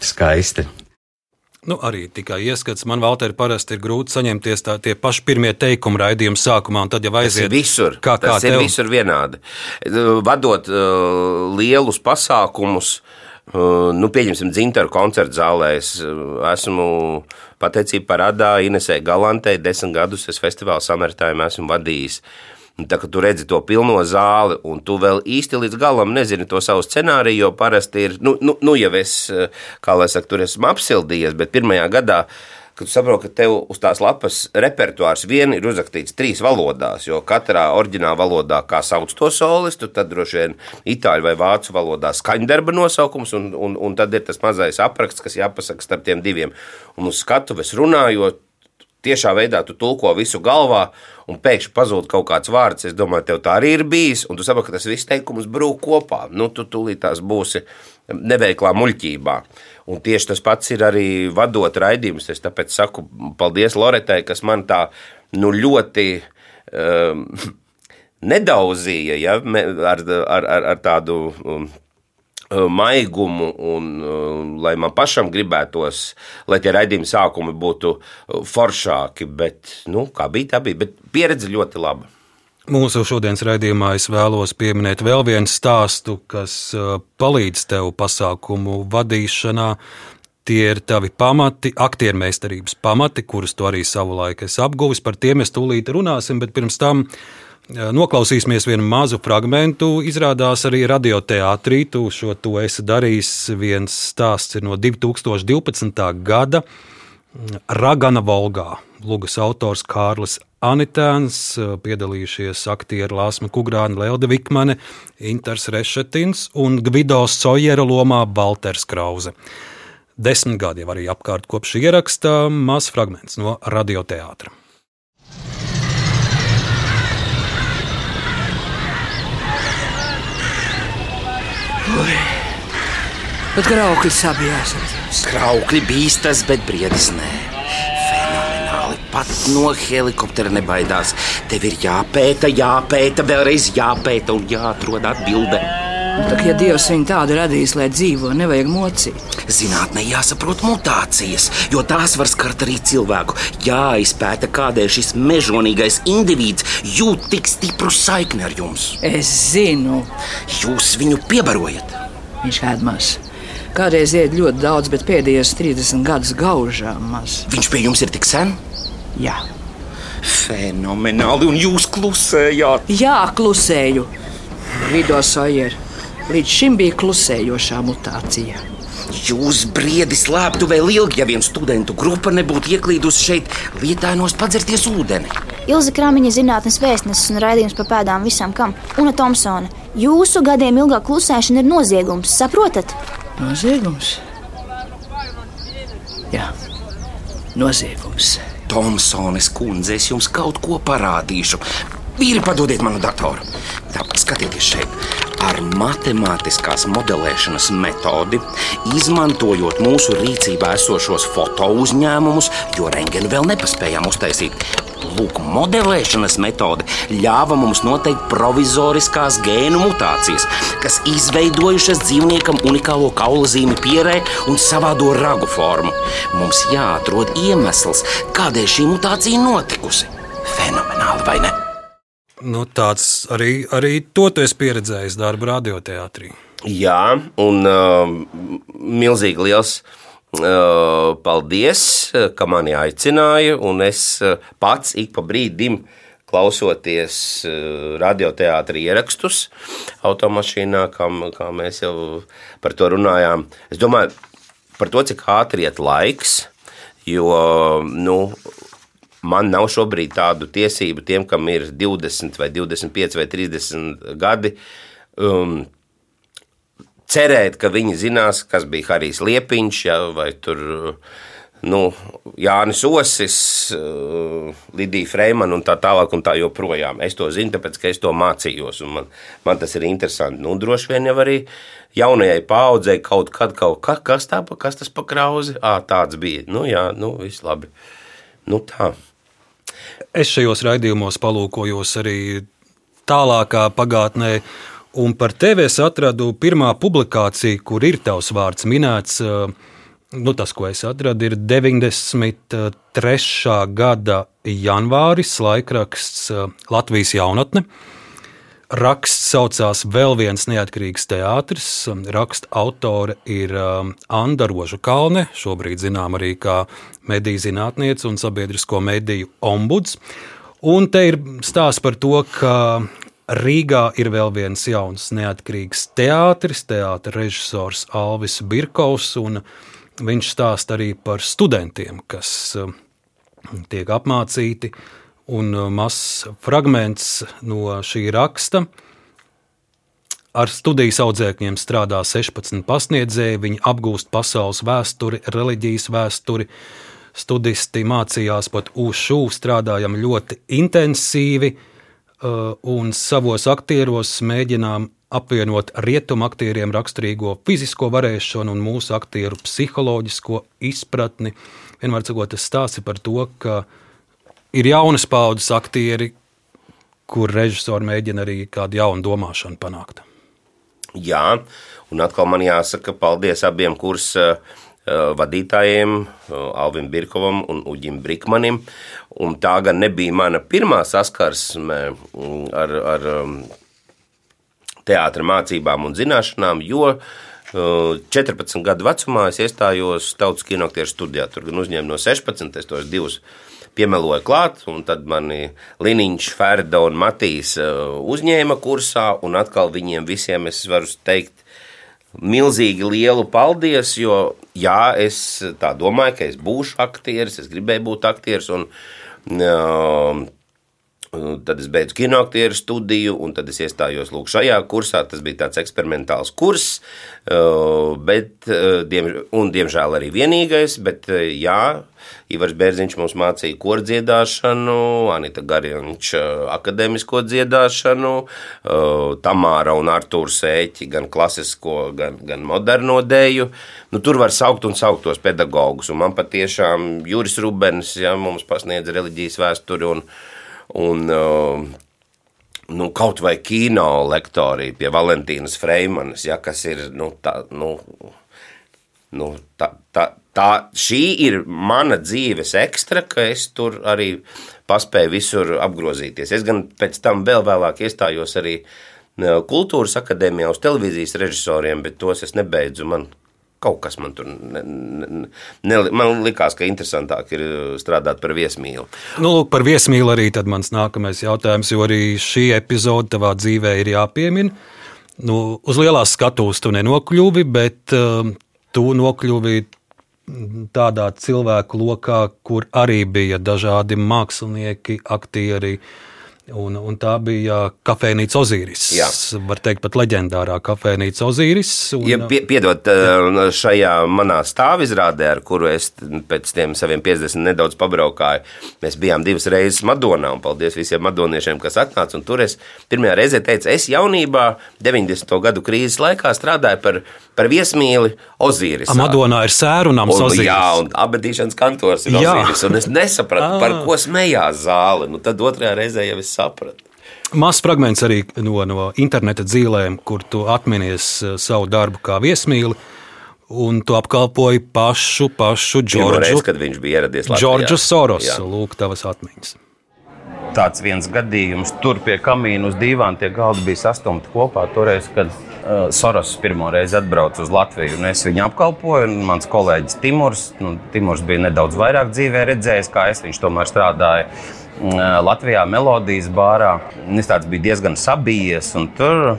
Skaisti. Nu, arī tikai ieskats. Man, Valter, parasti ir grūti saņemties tā, tie paši pirmie teikumi raidījuma sākumā, un tad jau Tas aiziet ir visur. Kā, kā tas ir tev? visur vienādi. Vadot uh, lielus pasākumus, uh, nu, pieņemsim, dzintaru koncertu zālē, es uh, esmu pateicība parādā Inesē Galantei. Desmit gadus es festivālu samartājiem esmu vadījis. Tā tu redzi to pilno zāli, un tu vēl īsti līdz galam nezini to savu scenāriju, jo parasti ir, nu, nu, nu jau es, uh, kā lai saka, tur esmu apsildījies, bet pirmajā gadā kad tu saproti, ka tev uz tās lapas repertuārs vien ir uzrakstīts trīs valodās, jo katrā oriģinālā valodā, kā sauc to solistu, tad droši vien itāļu vai vācu valodā skaņdarba nosaukums, un, un, un tad ir tas mazais apraksts, kas jāpasaka starp tiem diviem. Un uz skatuves runājot, tiešā veidā tu tulko visu galvā, un pēkšņi pazūd kaut kāds vārds. Es domāju, tev tā arī ir bijis, un tu saproti, ka tas viss teikums brūk kopā. Nu, tu tūlīt tās būsi neveiklā muļķībā. Un tieši tas pats ir arī vadot raidījumus. Es tāpēc saku paldies Loretai, kas man tā nu, ļoti. Um, Nedaudzīja ja, ar, ar, ar, ar tādu um, maigumu, un uh, lai man pašam gribētos, lai tie raidījumi sākumi būtu uh, foršāki. Bet, nu, kā bija, tā bija. Bet pieredze ļoti laba. Mūsu šodienas raidījumā es vēlos pieminēt vēl vienu stāstu, kas uh, palīdz tev pasākumu vadīšanā. Tie ir tavi pamati, aktiermeistarības pamati, kurus tu arī savulaik esi apguvis. Par tiem mēs tūlīt runāsim, bet pirms tam uh, noklausīsimies vienu mazu fragment. Izrādās arī radioteātrī, tu šo to esi darījis. Viens stāsts ir no 2012. gada. Ragana Volgā. Lūgas autors Kārlis Anitēns, piedalījušies aktieri Lāsma Kugrāna, Lelde Vikmane, Inters Rešetins un Gvido Sojera lomā Valters Krause. Desmit gadi jau arī apkārt kopš ieraksta mazs fragments no radioteātra. Ui. Bet kraukļi sabijās. Kraukļi bīstas, bet briedis nē. Pat no helikoptera nebaidās. Tev ir jāpēta, jāpēta, vēlreiz jāpēta un jāatrod atbilde. Tā, ja Dievs viņu tādu radīs, lai dzīvo, nevajag mocīt. Zinātnē jāsaprot mutācijas, jo tās var skart arī cilvēku. Jāizpēta, kādēļ šis mežonīgais indivīds jūt tik stipru saikni ar jums. Es zinu. Jūs viņu piebarojat. Viņš ēd maz. Kādreiz iet ļoti daudz, bet pēdējos 30 gadus gaužām maz. Viņš pie jums ir tik sen? Jā. Fenomenāli, un jūs klusējāt. Jā, klusēju. Vido Sojer. Līdz šim bija klusējošā mutācija. Jūs briedi slēptu vēl ilgi, ja viena studentu grupa nebūtu ieklīdusi šeit, lietainos padzerties ūdeni. Ilza Krāmiņa zinātnes vēstnesis un raidījums pa pēdām visam kam. Una Thompsone, jūsu gadiem ilgā klusēšana ir noziegums, saprotat? Noziegums? Jā, noziegums. Tomsonis kundze, es jums kaut ko parādīšu. Vīri, padodiet manu datoru. Tā, skatieties šeit. Ar matemātiskās modelēšanas metodi, izmantojot mūsu rīcībā esošos foto uzņēmumus, jo rengeni vēl nepaspējām uztaisīt. Lūk, modelēšanas metode ļāva mums noteikt provizoriskās gēnu mutācijas, kas izveidojušas dzīvniekam unikālo kaula zīmi pierē un savādo ragu formu. Mums jāatrod iemesls, kādēļ šī mutācija notikusi. Fenomenāli, vai ne? Nu, tāds arī, arī to tu esi pieredzējis darba radioteātrī. Jā, un uh, milzīgi liels uh, paldies, ka mani aicināja. Un es uh, pats ik pa brīdim klausoties radioteātrī ierakstus automašīnā, kā, kā mēs jau par to runājām. Es domāju par to, cik ātri iet laiks, jo nu, man nav šobrīd tādu tiesību tiem, kam ir 20, vai 25 vai 30 gadi. Um, cerēt, ka viņi zinās, kas bija Harijs Liepiņš ja, vai tur. Nu, Jānis Osis, Lidija Freimana un tā tālāk, un tā joprojām. Es to zinu, tāpēc, ka es to mācījos, un man, man tas ir interesanti. Nu, droši vien jau arī jaunajai paudzei kaut kad kaut kas, kas, tā, kas tas pa krauzi, à, tāds bija. Nu, jā, nu, viss labi. Nu, tā. Es šajos raidījumos palūkojos arī tālākā pagātnē, un par tevi es atradu pirmā publikācija, kur ir tavs vārds minēts. Nu, tas, ko es atradu, ir 93. gada janvāris, laikraksts Latvijas jaunatne. Raksts saucās Vēl viens neatkarīgs teātris. Raksta autore ir Anna Roža Kalne, šobrīd zinām arī kā mediju zinātniece un sabiedrisko mediju ombuds. Un te ir stāsts par to, ka Rīgā ir vēl viens jauns neatkarīgs teātris, teātris režisors Alvis Birkovs. Viņš stāsta arī par studentiem, kas tiek apmācīti un mazs fragments no šī raksta. Ar studijas audzēkņiem strādā 16 pasniedzēji, viņi apgūst pasaules vēsturi, reliģijas vēsturi. Studisti mācījās pat UŠU, strādājam ļoti intensīvi, un savos aktieros mēģinām apvienot rietumu aktieriem raksturīgo fizisko varēšanu un mūsu aktieru psiholoģisko izpratni. Vienmēr sakot, tas stāsta par to, ka ir jaunas paudzes aktieri, kur režisori mēģina arī kādu jaunu domāšanu panākt. Jā, un atkal man jāsaka paldies abiem kursa vadītājiem, Alvim Birkovam un Uģim Brikmanim. Un tā gan nebija mana pirmā saskarsme mm, ar, ar teātra mācībām un zināšanām, jo 14 gadu vecumā es iestājos Tautas kinoaktieru studijā. Tur gan uzņēmu no 16, es tos divus piemeloju klāt, un tad mani Liniņš, Ferda un Matīs uzņēma kursā, un atkal viņiem visiem es varu teikt milzīgi lielu paldies, jo jā, es tā domāju, ka es būšu aktieris, es gribēju būt aktieris, un uh, Tad es beidzu kinoaktieru studiju, un tad es iestājos lūk, šajā kursā. Tas bija tāds eksperimentāls kurs, bet, diem, un diemžēl arī vienīgais. Bet, jā, Ivars Bērziņš mums mācīja kordziedāšanu, Anita Gariņš akadēmisko dziedāšanu, Tamāra un Artūrs Ēķi gan klasisko, gan, gan moderno dēju. Nu, tur var saukt un saukt tos pedagogus, un man patiešām Juris Rubens ja, mums pasniedz reliģijas vēsturi un Un, uh, nu, kaut vai kino lektorija pie Valentīnas Freimanas, ja, kas ir nu, tā, nu, nu, tā, tā, tā, šī ir mana dzīves ekstra, ka es tur arī paspēju visur apgrozīties. Es gan pēc tam vēl vēlāk iestājos arī uh, kultūras akadēmijā uz televīzijas režisoriem, bet tos es nebeidzu. Man kaut kas man tur ne, ne, ne, man likās, ka interesantāk ir uh, strādāt par viesmīlu. Nu, lūk, par viesmīlu arī mans nākamais jautājums, jo arī šī epizode tavā dzīvē ir jāpiemina. Nu, uz lielās skatuves tu nenokļuvi, bet uh, tu nokļuvi tādā cilvēku lokā, kur arī bija dažādi mākslinieki, aktieri, uh, Un, un tā bija kafejnīca Ozīris. Jā. Var teikt, pat leģendārā kafejnīca Ozīris. Un, ja, pie, piedod, jā. šajā manā stāvizrādē, ar kuru es pēc tiem saviem 50 nedaudz pabraukāju, mēs bijām divas reizes Madonā. Paldies visiem madoniešiem, kas atnāca. Tur es pirmajā reizē teicu, es jaunībā, 90. gadu krīzes laikā strādāju par, par viesmīli Ozīris. Madonā ir sērunams Ozīris. Jā, un abadīšanas kantors ir jā. Ozīris. Un es nesapratu, par ko smējās zāle. Nu, tad otrajā reizē jau es sapratu. Mazs fragments arī no, no interneta dzīvēm, kur tu atminies eh, savu darbu kā viesmīli. Un tu apkalpoji pašu, pašu Džordžu. Reiz, kad viņš bija ieradies Latvijā. Džordžu Sorosu, lūk, tavas atmiņas. Tāds viens gadījums, tur pie kamīna uz dīvāna tie galdi bija sastumti kopā. Toreiz, kad Soros pirmo reizi atbrauca uz Latviju, un es viņu apkalpoju, mans kolēģis Timurs, nu, Timurs bija nedaudz vairāk dzīvē redzējis, kā es, viņš tomēr strādāja Latvijā melodijas bārā. Es tāds biju diezgan sabijies, un tur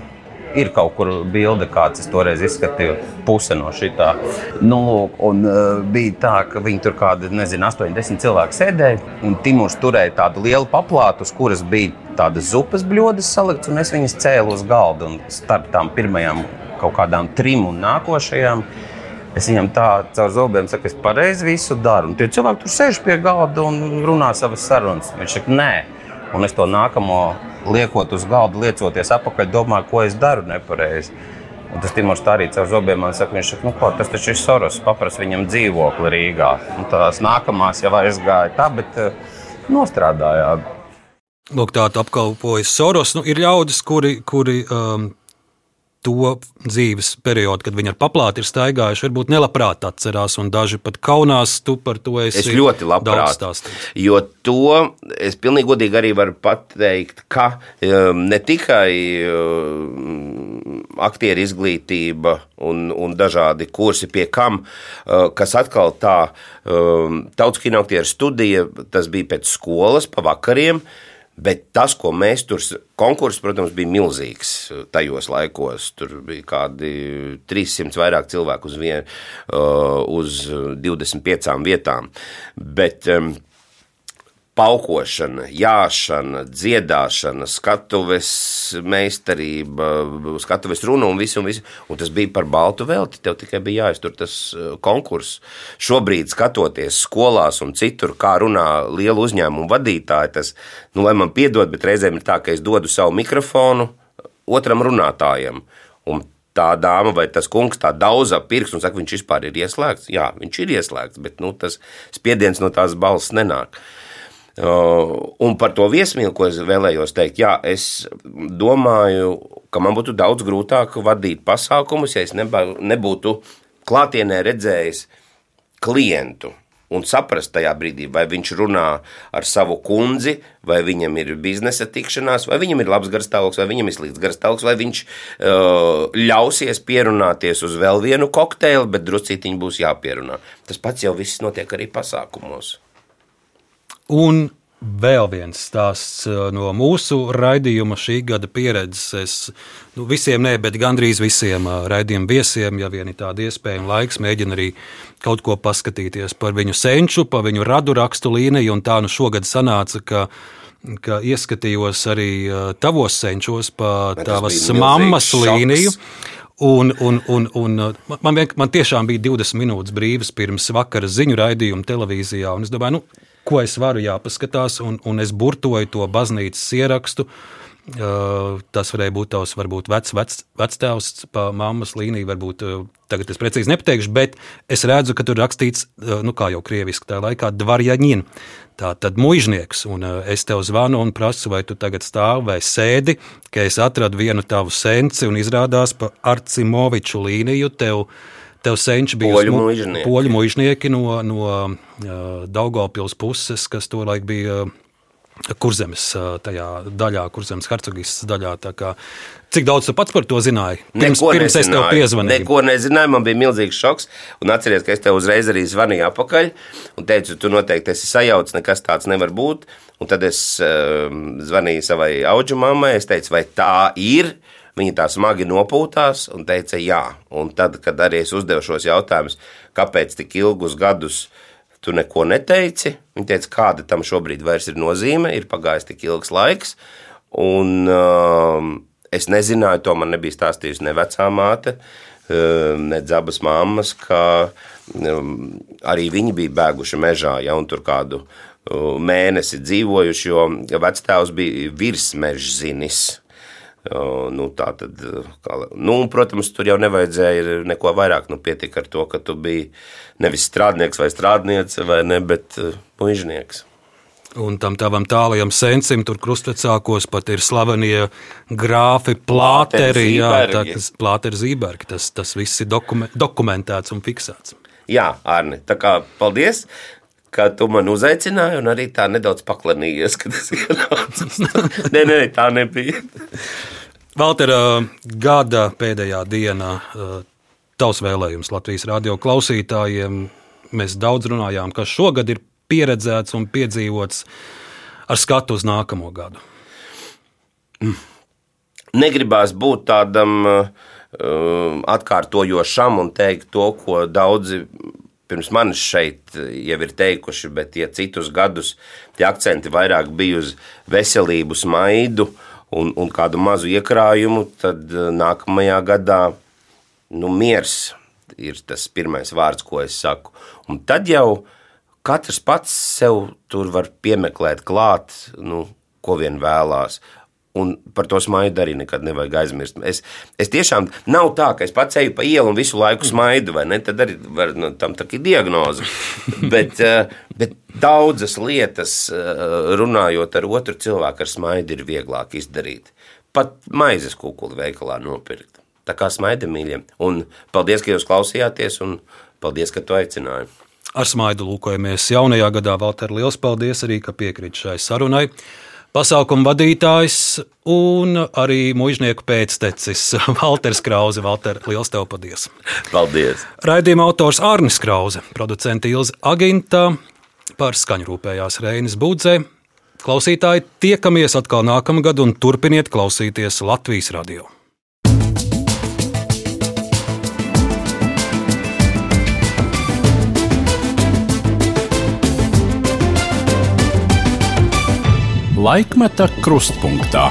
ir kaut kur bilde, kāds es toreiz izskatīju, puse no šitā. Nu, un, uh, bija tā, ka viņi tur kādi, nezinu, 80 cilvēki sēdēja, un Timurs turēja tādu lielu paplātu, uz kuras bija tādas zupas bļodas salikts, un es viņas cēlu uz galda. Un starp tām pirmajām kaut kādām trim un nākošajām Es viņam tā caur zobiem saku, es pareizi visu daru. Un tie cilvēki tur sēž pie galda un runā savas sarunas. Viņš saka, nē. Un es to nākamo liekot uz galda, liecoties apakaļ, domāju, ko es daru nepareizi. Un tas Timurs tā arī caur zobiem man saka, viņš saka, nu ko, tas taču ir Soros, paprasti viņam dzīvokli Rīgā. Un tās nākamās jau aizgāja tā, bet uh, nostrādājām. Lūk, tāda apkalpojas Soros. Nu, ir ļaudis, kuri, kuri um, to dzīves periodu, kad viņi ar paplāti ir staigājuši, varbūt nelabprāt atcerās, un daži pat kaunās. Tu par to esi es ļoti labprāt. Jo to es pilnīgi godīgi arī varu pateikt, ka um, ne tikai um, aktieru izglītība un, un dažādi kursi, pie kam, uh, kas atkal tā um, tautas kinoaktieru studija, tas bija pēc skolas pa vakariem. Bet tas, ko mēs tur konkurss, protams, bija milzīgs tajos laikos. Tur bija kādi 300 vairāk cilvēku uz, vien, uh, uz 25 vietām. Bet, um, paukošana, jāšana, dziedāšana, skatuves meistarība, skatuves runa un visu, un visu. Un tas bija par baltu velti. Tev tikai bija jāiztur tas uh, konkurss. Šobrīd, skatoties skolās un citur, kā runā lielu uzņēmumu vadītāji, tas, nu, lai man piedod, bet reizēm ir tā, ka es dodu savu mikrofonu otram runātājam. Un tā dāma vai tas kungs tā daudz pirks un saka, viņš vispār ir ieslēgts. Jā, viņš ir ieslēgts, bet nu, tas spiediens no tās balss nenāk. Uh, un par to viesmīlu, ko es vēlējos teikt, jā, es domāju, ka man būtu daudz grūtāk vadīt pasākumus, ja es nebūtu klātienē redzējis klientu un saprast tajā brīdī, vai viņš runā ar savu kundzi, vai viņam ir biznesa tikšanās, vai viņam ir labs garstāvoklis, vai viņam ir slikts garstāvoklis, vai viņš uh, ļausies pierunāties uz vēl vienu kokteili, bet druscītiņi būs jāpierunā. Tas pats jau viss notiek arī pasākumos. Un vēl viens stāsts uh, no mūsu raidījuma šī gada pieredzes. Es nu, visiem, ne, bet gandrīz visiem uh, raidījuma viesiem, ja vien ir tāda iespēja un laiks, mēģina arī kaut ko paskatīties par viņu senču, par viņu radu rakstu līniju. Tā nu šogad sanāca, ka, ka ieskatījos arī uh, tavos senčos pa tavas mammas šoks. līniju. Un, un, un, un man, vienk- man tiešām bija 20 minūtes brīvas pirms vakara ziņu raidījuma televīzijā. un Es domāju, nu, ko es varu jāpaskatās, un, un es burtoju to baznīcas ierakstu. Tas varēja būt tavs, varbūt vecs, vecs, vectēvs, pa mammas līniju, varbūt tagad es precīzi nepateikšu, bet es redzu, ka tur rakstīts, nu kā jau krieviski tajā laikā, dvarjaņin. Tā tad mužnieks, un es tev zvanu un prasu, vai tu tagad stāvi vai sēdi, ka es atradu vienu tavu senci un izrādās pa Arcimoviču līniju tev. Tev senči bija Poļu muižnieki. poļu mužnieki no, no uh, Daugopils puses, kas tolaik bija uh, kurzemes uh, tajā daļā, kurzemes hercogistas daļā. Kā, Cik daudz tu pats par to zināji? Pirms, Neko pirms es tev nezināju. piezvanīju. Neko nezināju, man bija milzīgs šoks. Un atceries, ka es tev uzreiz arī zvanīju apakaļ un teicu, tu noteikti esi sajaucis, nekas tāds nevar būt. Un tad es um, zvanīju savai auģu mammai, es teicu, vai tā ir. Viņa tā smagi nopūtās un teica, jā. Un tad, kad arī es uzdevu šos jautājumus, kāpēc tik ilgus gadus tu neko neteici, viņa teica, kāda tam šobrīd vairs ir nozīme, ir pagājis tik ilgs laiks. Un um, es nezināju, to man nebija stāstījusi ne vecā māte, um, ne dzabas mammas, ka um, arī viņi bija bēguši mežā, ja un tur kādu uh, mēnesi dzīvojuši, jo vectēvs bija virsmežzinis. Nu, tā tad, kā, nu, protams, tur jau nevajadzēja neko vairāk. Nu, pietika ar to, ka tu biji nevis strādnieks vai strādniece, vai ne, bet uh, mužnieks. Un tam tavam tālajam sensim, tur krustvecākos pat ir slavenie grāfi plāteri, jā, tā, kas plāteri zībergi. Tas, tas viss ir dokumen, dokumentēts un fiksēts. Jā, Arni, tā kā paldies, ka tu man uzaicināji, un arī tā nedaudz paklanījies, kad es ienācu. nē, nē, tā nebija. Valter, ā, gada pēdējā dienā, tavs vēlējums Latvijas radio klausītājiem. Mēs daudz runājām, kas šogad ir pieredzēts un piedzīvots ar skatu uz nākamo gadu. Negribās būt tādam uh, atkārtojošam un teikt to, ko daudzi pirms manis šeit jau ir teikuši, bet ja citus gadus tie akcenti vairāk bija uz veselību, smaidu un, un kādu mazu iekrājumu, tad uh, nākamajā gadā nu, miers ir tas pirmais vārds, ko es saku. Un tad jau katrs pats sev tur var piemeklēt klāt, nu, ko vien vēlās. Un par to smaidu arī nekad nevajag aizmirst. Es, es tiešām nav tā, ka es pats eju pa ielu un visu laiku smaidu, vai ne? Tad arī var, nu, tam tā ir diagnoze. bet, eh, bet daudzas lietas, eh, runājot ar otru cilvēku, ar smaidu ir vieglāk izdarīt. Pat maizes kukuli veikalā nopirkt. Tā kā smaida mīļiem. Un paldies, ka jūs klausījāties, un paldies, ka tu aicināji. Ar smaidu lūkojamies jaunajā gadā. Valter, liels paldies arī, ka piekrīt šai sarunai. Pasākuma vadītājs un arī mužnieku pēctecis Valters Krause. Valter, liels tev paldies! Paldies! Raidījuma autors Arnis Krause, producents Ilza Aginta, par skaņu rūpējās Reinis Budzē. Klausītāji, tiekamies atkal nākamgad un turpiniet klausīties Latvijas radio. Laikmeta krustpunktā.